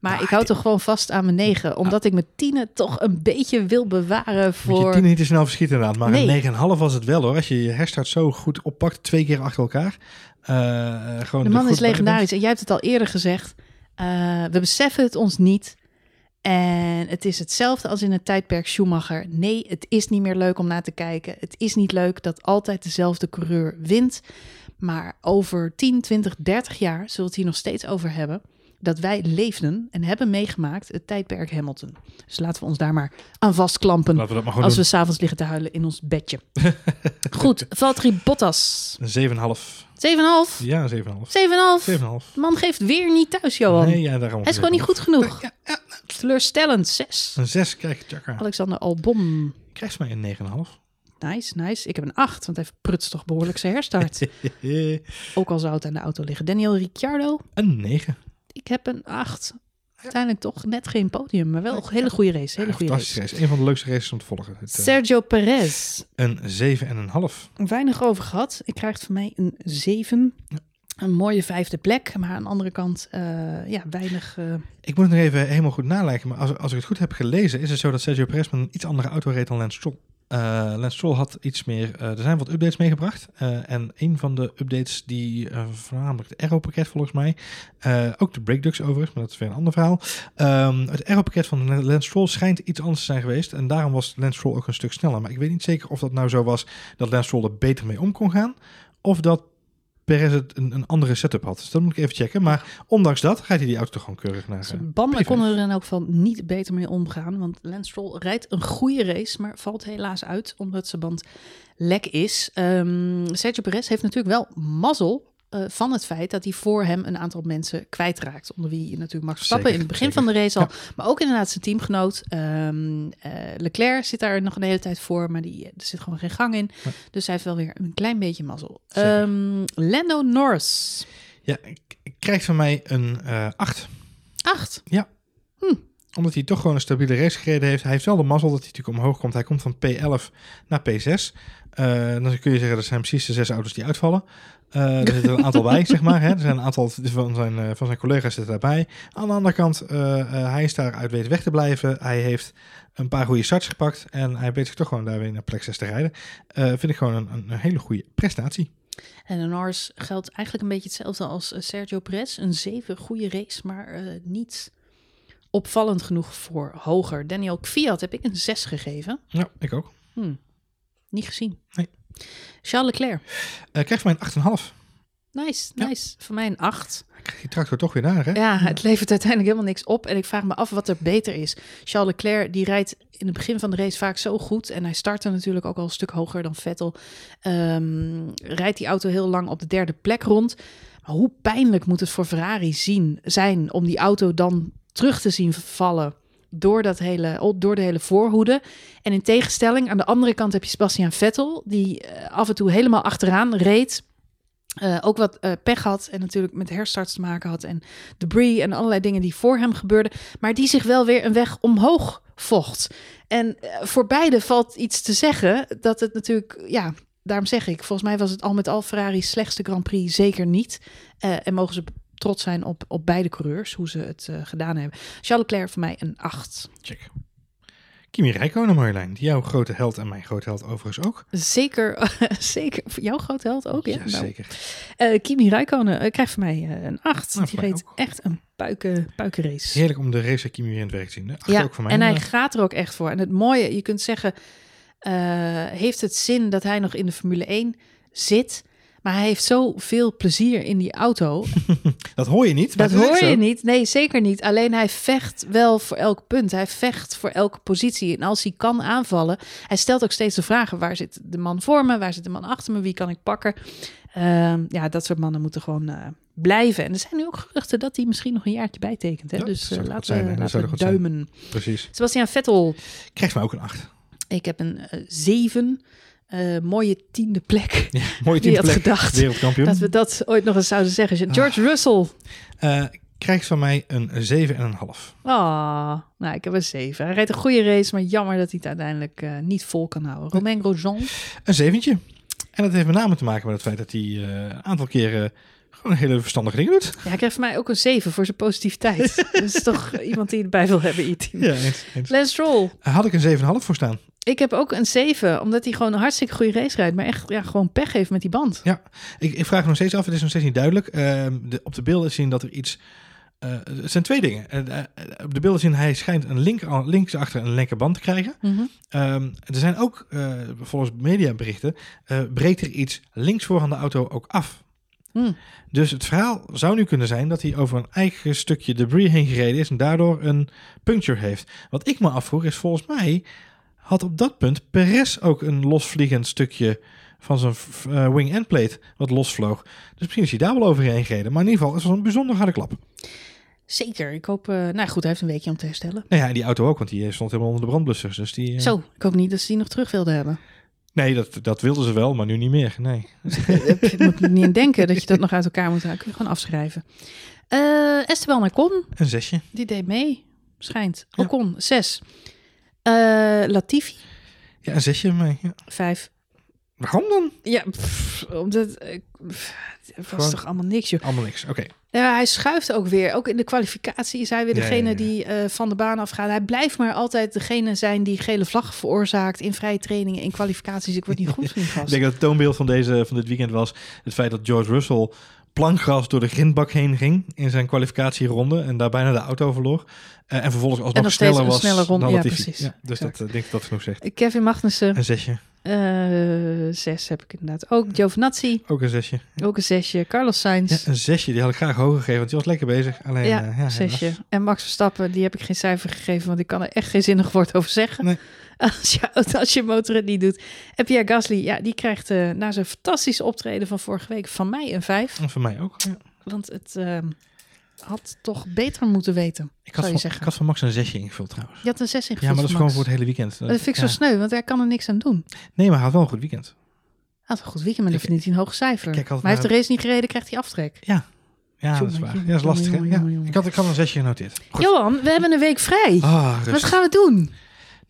Maar Nou, ik hou toch gewoon vast aan mijn 9. Omdat ik mijn tienen toch een beetje wil bewaren Moet je voor... tien niet te snel verschieten inderdaad. Maar Nee. een 9,5 was het wel hoor. Als je je herstart zo goed oppakt, twee keer achter elkaar. Eh, gewoon De man is legendarisch. En jij hebt het al eerder gezegd. Eh, we beseffen het ons niet. En het is hetzelfde als in het tijdperk Schumacher. Nee, het is niet meer leuk om naar te kijken. Het is niet leuk dat altijd dezelfde coureur wint. Maar over 10, 20, 30 jaar zullen we het hier nog steeds over hebben. Dat wij leefden en hebben meegemaakt het tijdperk Hamilton. Dus laten we ons daar maar aan vastklampen. Laten we dat maar gewoon Als we s'avonds liggen te huilen in ons bedje. [LAUGHS] Goed, Valtteri Bottas. 7,5. Een 7,5. Ja, 7,5. 7,5. 7,5. De man geeft weer niet thuis, Johan. Nee, ja, daarom. Hij is gewoon niet goed genoeg. Ja, ja. Teleurstellend. 6. Een 6, kijk, tjaka. Alexander Albon. Krijgt mij een 9,5. Nice, nice. Ik heb een 8, want hij prutst toch behoorlijk zijn herstart. [LAUGHS] Ook al zou het aan de auto liggen. Daniel Ricciardo. een 9. Ik heb een 8. Uiteindelijk toch net geen podium, maar wel een hele goede race. Hele goede Fantastische race. race. Een van de leukste races om te volgen. Het, eh, Sergio Perez. een 7,5. Weinig over gehad. Ik krijg van mij een 7. Een mooie vijfde plek, maar aan de andere kant, eh, ja, weinig. eh, Ik moet het nog even helemaal goed nalijken. Maar als, als ik het goed heb gelezen, is het zo dat Sergio Perez met een iets andere auto reed dan Lance Stroll. Eh, Lance had iets meer... eh, er zijn wat updates meegebracht. Eh, en een van de updates die voornamelijk het aero-pakket volgens mij... ook de brake ducts overigens, maar dat is weer een ander verhaal. Ehm, het aero-pakket van Lance Stroll schijnt iets anders te zijn geweest. En daarom was Lance Stroll ook een stuk sneller. Maar ik weet niet zeker of dat nou zo was dat Lance Stroll er beter mee om kon gaan. Of dat Perez het een, een andere setup had. Dus dat moet ik even checken. Maar ondanks dat gaat hij die auto toch gewoon keurig naar... eh, Zijn banden P5. konden er in elk geval niet beter mee omgaan. Want Lance Stroll rijdt een goede race, maar valt helaas uit omdat zijn band lek is. Ehm, Sergio Perez heeft natuurlijk wel mazzel eh, van het feit dat hij voor hem een aantal mensen kwijtraakt. Onder wie natuurlijk Max Verstappen Zeker, in het begin zeker. van de race al. Maar ook inderdaad zijn teamgenoot. Ehm, eh, Leclerc zit daar nog een hele tijd voor, maar die, er zit gewoon geen gang in. Dus hij heeft wel weer een klein beetje mazzel. Ehm, Lando Norris. Ja, ik, ik krijg van mij een eh 8. Acht. Omdat hij toch gewoon een stabiele race gereden heeft. Hij heeft wel de mazzel dat hij natuurlijk omhoog komt. Hij komt van P11 naar P6. Eh, dan kun je zeggen dat zijn precies de zes auto's die uitvallen. Eh, er zitten een aantal bij, zeg maar. Hè. Er zijn een aantal van zijn, eh, van zijn collega's zitten daarbij. Aan de andere kant, eh, hij is daaruit weten weg te blijven. Hij heeft een paar goede starts gepakt. En hij weet zich toch gewoon daar weer naar plek 6 te rijden. Vind ik gewoon een, een, een hele goede prestatie. En de Norris geldt eigenlijk een beetje hetzelfde als Sergio Perez. Een zeven goede race, maar eh, niet opvallend genoeg voor hoger. Daniel Kvyat heb ik een zes gegeven. Ja, ik ook. Hm, niet gezien. Nee. Charles Leclerc. Eh krijgt van mij een 8,5. Nice, Ja. nice. Voor mij een acht. Krijg die tractor toch weer naar, hè? Ja, het levert uiteindelijk helemaal niks op. En ik vraag me af wat er beter is. Charles Leclerc die rijdt in het begin van de race vaak zo goed. En hij startte natuurlijk ook al een stuk hoger dan Vettel. Ehm, rijdt die auto heel lang op de derde plek rond. Maar hoe pijnlijk moet het voor Ferrari zien, zijn om die auto dan terug te zien vallen door, dat hele, door de hele voorhoede. En in tegenstelling, aan de andere kant heb je Sebastian Vettel, die eh, af en toe helemaal achteraan reed. Uh, ook wat uh, pech had en natuurlijk met herstarts te maken had en debris en allerlei dingen die voor hem gebeurden, maar die zich wel weer een weg omhoog vocht. En voor beide valt iets te zeggen dat het natuurlijk, ja, daarom zeg ik, volgens mij was het al met al Ferrari's slechtste Grand Prix zeker niet. en mogen ze trots zijn op, op beide coureurs, hoe ze het gedaan hebben. Charles Leclerc voor mij een 8. Check. Kimi Räikkönen, Marjolein. Jouw grote held en mijn grote held overigens ook. Zeker, [LAUGHS] zeker. Jouw grote held ook, ja? ja nou, zeker. Uh, Kimi Räikkönen uh, krijgt van mij uh, een 8. Nou, die reed echt een puiken, puikenrace. Heerlijk om de race Kimi weer in het werk te zien. Ja, ook voor mij, en hij gaat er ook echt voor. En het mooie, je kunt zeggen, heeft het zin dat hij nog in de Formule 1 zit... Maar hij heeft zoveel plezier in die auto. [LAUGHS] dat hoor je niet. Dat hoor je niet. Nee, zeker niet. Alleen hij vecht wel voor elk punt. Hij vecht voor elke positie. En als hij kan aanvallen, hij stelt ook steeds de vragen: waar zit de man voor me? Waar zit de man achter me? Wie kan ik pakken? Uh, ja, dat soort mannen moeten gewoon uh, blijven. En er zijn nu ook geruchten dat hij misschien nog een jaartje bijtekent. Hè? Ja, dus uh, laten zijn, we, laten we duimen. Zijn. Precies. Sebastian Vettel. Krijgt mij ook een 8. Ik heb een 7. Uh, mooie tiende plek. Ja, [LAUGHS] mooie tiende had plek. gedacht Wereldkampioen. dat we dat ooit nog eens zouden zeggen. George ah. Russell. Uh, krijgt van mij een 7 en een half. Oh, nou, ik heb een 7. Hij rijdt een goede race, maar jammer dat hij het uiteindelijk uh, niet vol kan houden. Romain Grosjean. Een zeventje. En dat heeft met name te maken met het feit dat hij een aantal keren gewoon hele verstandige dingen doet. Ja, hij krijgt van mij ook een 7 voor zijn positiviteit. [LAUGHS] dat is toch iemand die erbij wil hebben, E-team. Ja, eens, eens. Lance Stroll. Had ik een 7,5 voor staan. Ik heb ook een 7, omdat hij gewoon een hartstikke goede race rijdt, maar echt ja, gewoon pech heeft met die band. Ja, ik, ik vraag nog steeds af, het is nog steeds niet duidelijk. Uh, de, op de beelden zien dat er iets... Uh, het zijn twee dingen. Uh, op de beelden zien hij schijnt een link, links achter een linkerband te krijgen. Mm -hmm. um, er zijn ook, volgens mediaberichten, breekt er iets links voor van de auto ook af. Mm. Dus het verhaal zou nu kunnen zijn dat hij over een eigen stukje debris heen gereden is en daardoor een puncture heeft. Wat ik me afvroeg is volgens mij had op dat punt Perez ook een losvliegend stukje van zijn uh, wing end plate wat losvloog. Dus misschien is hij daar wel overheen gereden. Maar in ieder geval, het was een bijzonder harde klap. Zeker. Ik hoop... Uh, nou goed, hij heeft een weekje om te herstellen. Nou ja, en die auto ook, want die stond helemaal onder de brandblussers. Dus die, uh... Zo, ik hoop niet dat ze die nog terug wilden hebben. Nee, dat, dat wilden ze wel, maar nu niet meer. Nee. [LAUGHS] ik moet er niet in denken dat je dat nog uit elkaar moet halen. Kun je gewoon afschrijven. Uh, Esteban Ocon. Een zesje. Die deed mee, schijnt. Ocon, ja. zes. Uh, Latifi. Ja, een zesje mee. Ja. Vijf. Waarom dan? Ja, pff, omdat pff, het was Gewoon toch allemaal niks, joh. Allemaal niks, oké. Okay. Ja, hij schuift ook weer. Ook in de kwalificatie is hij weer degene die uh, van de baan afgaat. Hij blijft maar altijd degene zijn die gele vlag veroorzaakt in vrije trainingen, in kwalificaties. Ik word niet goed van die gast. Ik denk dat het toonbeeld van, deze, van dit weekend was het feit dat George Russell plankgras door de grindbak heen ging in zijn kwalificatieronde en daar bijna de auto verloor. Uh, en vervolgens alsnog en nog sneller was sneller dan Ja, precies. Ja, dus dat uh, denk ik dat genoeg zegt. Kevin Magnussen, Een zesje. uh, zes heb ik inderdaad. Ook Giovinazzi, Ook een zesje. ook een zesje. Carlos Sainz, Ja, een zesje, die had ik graag hoger gegeven, want die was lekker bezig. Alleen, Ja, eh, zesje. En Max Verstappen, die heb ik geen cijfer gegeven, want ik kan er echt geen zinnig woord over zeggen. Nee. [LAUGHS] Als, je, als je motor het niet doet. En Pierre Gasly, ja, die krijgt eh, na zijn fantastische optreden van vorige week van mij een vijf. En voor mij ook. Ja. Want het ehm, had toch beter moeten weten, Ik, had zou je van, zeggen. ik had van Max een zesje ingevuld trouwens. Je had een zes Ja, ingevuld maar dat is gewoon voor het hele weekend. Dat vind ik ja. zo sneu, want hij kan er niks aan doen. Nee, maar hij had wel een goed weekend. Hij had een goed weekend, maar Ik- verdient hij een hoog cijfer. maar hij heeft de race niet gereden, krijgt hij aftrek. Ja, dat Jongen, is waar. Ja, dat is lastig. hè? Ja. Ik, had, ik had een zesje genoteerd. Goed. Johan, we hebben een week vrij. Ah, Wat gaan we doen?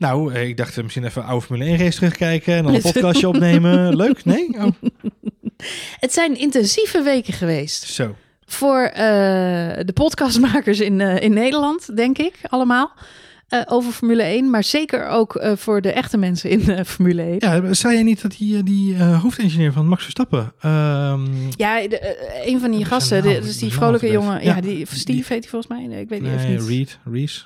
Nou, eh, ik dacht eh, misschien even oude Formule 1 race terugkijken en dan een [LAUGHS] podcastje opnemen. Leuk, nee? Oh, [LAUGHS] Het zijn intensieve weken geweest. zo. Voor eh, de podcastmakers in, in Nederland, denk ik, allemaal. over Formule 1, maar zeker ook voor de echte mensen in Formule 1. Ja, zei je niet dat die, die hoofdengineer van Max Verstappen... ehm, Ja, de, een van die gasten, de- dus die vrolijke jongen. Ja, Ja, die, Steve die- heet hij volgens mij. Nee, ik weet niet nee, niet. Reed, Reese.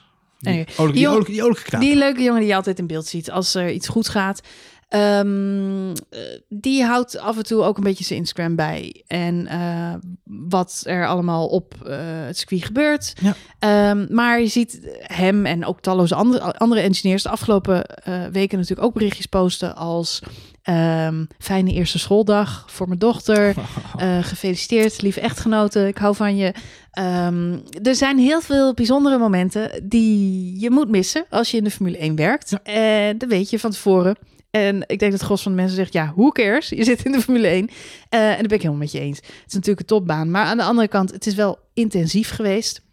Die, die, leuke jongen die je altijd in beeld ziet als er iets goed gaat. Ehm, eh, die houdt af en toe ook een beetje zijn Instagram bij. En eh, wat er allemaal op eh, het circuit gebeurt. Ja. Ehm, maar je ziet hem en ook talloze andere, andere engineers de afgelopen weken natuurlijk ook berichtjes posten als... ehm, fijne eerste schooldag voor mijn dochter. [LAUGHS] Eh, gefeliciteerd, lieve echtgenote. Ik hou van je. Ehm, er zijn heel veel bijzondere momenten die je moet missen als je in de Formule 1 werkt. Ja. En dat weet je van tevoren. En ik denk dat het gros van de mensen zegt, ja, who cares? Je zit in de Formule 1. Eh, en daar ben ik helemaal met je eens. Het is natuurlijk een topbaan. Maar aan de andere kant, het is wel intensief geweest.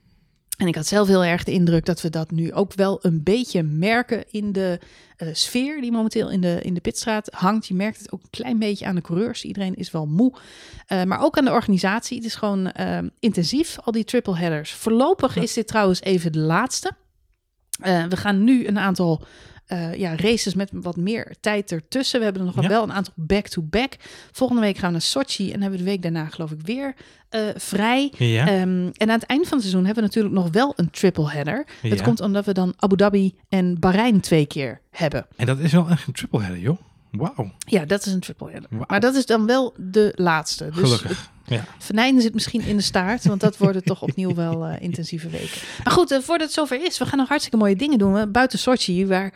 En ik had zelf heel erg de indruk dat we dat nu ook wel een beetje merken in de eh, sfeer die momenteel in de, in de pitstraat hangt. Je merkt het ook een klein beetje aan de coureurs. Iedereen is wel moe. Eh, maar ook aan de organisatie. Het is gewoon eh, intensief, al die triple headers. Voorlopig Ja. is dit trouwens even de laatste. Eh, we gaan nu een aantal eh, ja, races met wat meer tijd ertussen. We hebben er nog Ja. wel een aantal back-to-back. Volgende week gaan we naar Sochi en hebben we de week daarna geloof ik weer eh, vrij. Ja, Ehm, en aan het eind van het seizoen hebben we natuurlijk nog wel een triple header. Dat Ja. komt omdat we dan Abu Dhabi en Bahrein twee keer hebben. en dat is wel echt een triple header, joh. Wauw, Ja, dat is een triple header. Maar dat is dan wel de laatste. Dus gelukkig. Ja. Venijnen zit misschien in de staart, want dat worden toch opnieuw wel eh, intensieve weken. Maar goed, eh, voordat het zover is, we gaan nog hartstikke mooie dingen doen. Buiten Sochi, waar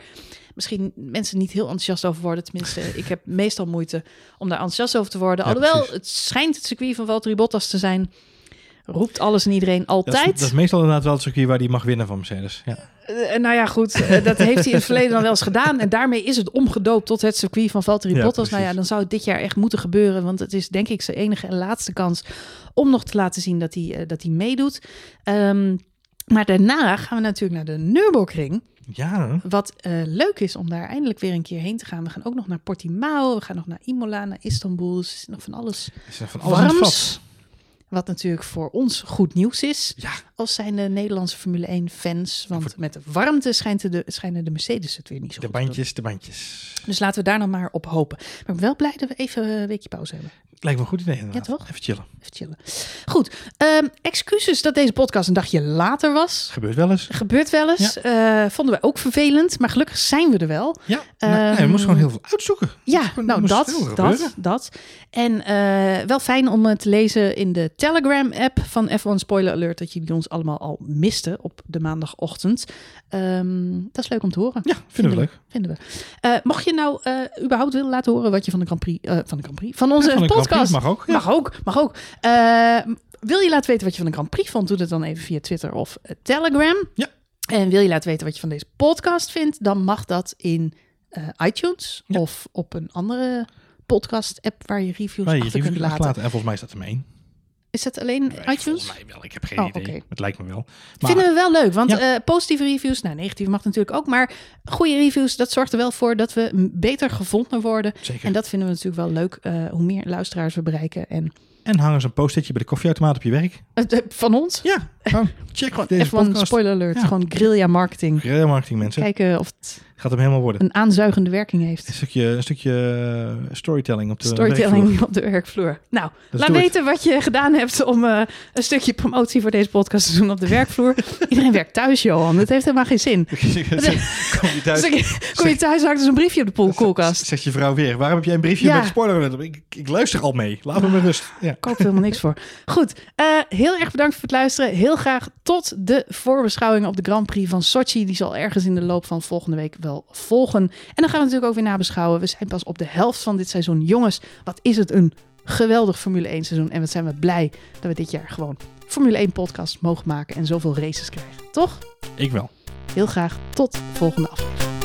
misschien mensen niet heel enthousiast over worden. Tenminste, [LAUGHS] ik heb meestal moeite om daar enthousiast over te worden. Ja, Alhoewel, precies. het schijnt het circuit van Valtteri Bottas te zijn. Roept alles en iedereen Dat is, altijd. dat is meestal inderdaad wel het circuit waar die mag winnen van Mercedes. Ja. Eh, nou ja, goed. eh, dat heeft hij in het verleden dan wel eens gedaan. En daarmee is het omgedoopt tot het circuit van Valtteri Ja, Bottas. Nou ja, dan zou het dit jaar echt moeten gebeuren. Want het is denk ik zijn enige en laatste kans om nog te laten zien dat hij, eh, dat hij meedoet. Ehm, maar daarna gaan we natuurlijk naar de Nürburgring. ja, Wat eh, leuk is om daar eindelijk weer een keer heen te gaan. We gaan ook nog naar Portimao. We gaan nog naar Imola, naar Istanbul. Dus er is nog van alles is er van alles warms. Wat natuurlijk voor ons goed nieuws is. Ja, Als zijn de Nederlandse Formule 1 fans. Want voor- met de warmte schijnt de, schijnen de Mercedes het weer niet zo de goed te doen. bandjes, de bandjes. Dus laten we daar nog maar op hopen. Maar ik ben wel blij dat we even een weekje pauze hebben. Lijkt me een goed idee inderdaad. Ja, toch? Even chillen. Even chillen. Goed. ehm, excuses dat deze podcast een dagje later was. Gebeurt wel eens. Gebeurt wel eens. Eh, vonden we ook vervelend. Maar gelukkig zijn we er wel. Ja, nou, nee, Ehm, moest gewoon heel veel uitzoeken. Ja, nou moest dat, dat, dat. En eh, wel fijn om eh, te lezen in de Telegram-app van F1 Spoiler Alert... dat jullie ons allemaal al misten op de maandagochtend. Ehm, dat is leuk om te horen. Ja, vinden we leuk. Vinden we. Mocht je nou überhaupt willen laten horen wat je van de Grand Prix, van de Grand Prix, van onze Ja, van podcast, Prix mag ook. Ja. mag ook, mag ook. Eh, wil je laten weten wat je van de Grand Prix vond? Doe dat dan even via Twitter of eh, Telegram. Ja. En wil je laten weten wat je van deze podcast vindt? Dan mag dat in eh, iTunes Ja. of op een andere podcast-app waar je reviews Waar je achter reviews kunt laten. laten. En volgens mij staat er één. Is dat alleen Nee, iTunes? Mij wel. Ik heb geen Oh, idee. Het lijkt me wel. Maar Vinden we wel leuk, want Ja. eh, positieve reviews, nou negatieve mag natuurlijk ook, maar goede reviews, dat zorgt er wel voor dat we beter gevonden worden. zeker. En dat vinden we natuurlijk wel leuk, eh, hoe meer luisteraars we bereiken. En En hang eens een post-itje bij de koffieautomaat op je werk. eh, van ons, Ja, gewoon [LAUGHS] check gewoon deze even een podcast. spoiler alert, Ja. gewoon guerrilla marketing. Guerrilla marketing mensen. Kijken of het Gaat hem helemaal worden. een aanzuigende werking heeft. Een stukje, een stukje eh, storytelling op de Storytelling werkvloer. op de werkvloer. Nou, Dus laat doe het. weten wat je gedaan hebt om eh, een stukje promotie voor deze podcast te doen op de werkvloer. [LAUGHS] Iedereen werkt thuis, Johan. Dat heeft helemaal geen zin. [LAUGHS] Kom je thuis, Dus ik- kom je thuis, hangt er een briefje op de pool- koelkast. zegt je vrouw weer. Waarom heb jij een briefje Ja. met spoiler alert op? Ik, ik luister al mee. Laat me maar rust. Ja. Ik koop er helemaal niks voor. Goed, eh, heel erg bedankt voor het luisteren. Heel graag tot de voorbeschouwingen op de Grand Prix van Sochi. Die zal ergens in de loop van volgende week wel volgen. En dan gaan we natuurlijk ook weer nabeschouwen. We zijn pas op de helft van dit seizoen. Jongens, wat is het een geweldig Formule 1 seizoen. En wat zijn we blij dat we dit jaar gewoon Formule 1 podcast mogen maken. En zoveel races krijgen. Toch? Ik wel. Heel graag tot volgende aflevering.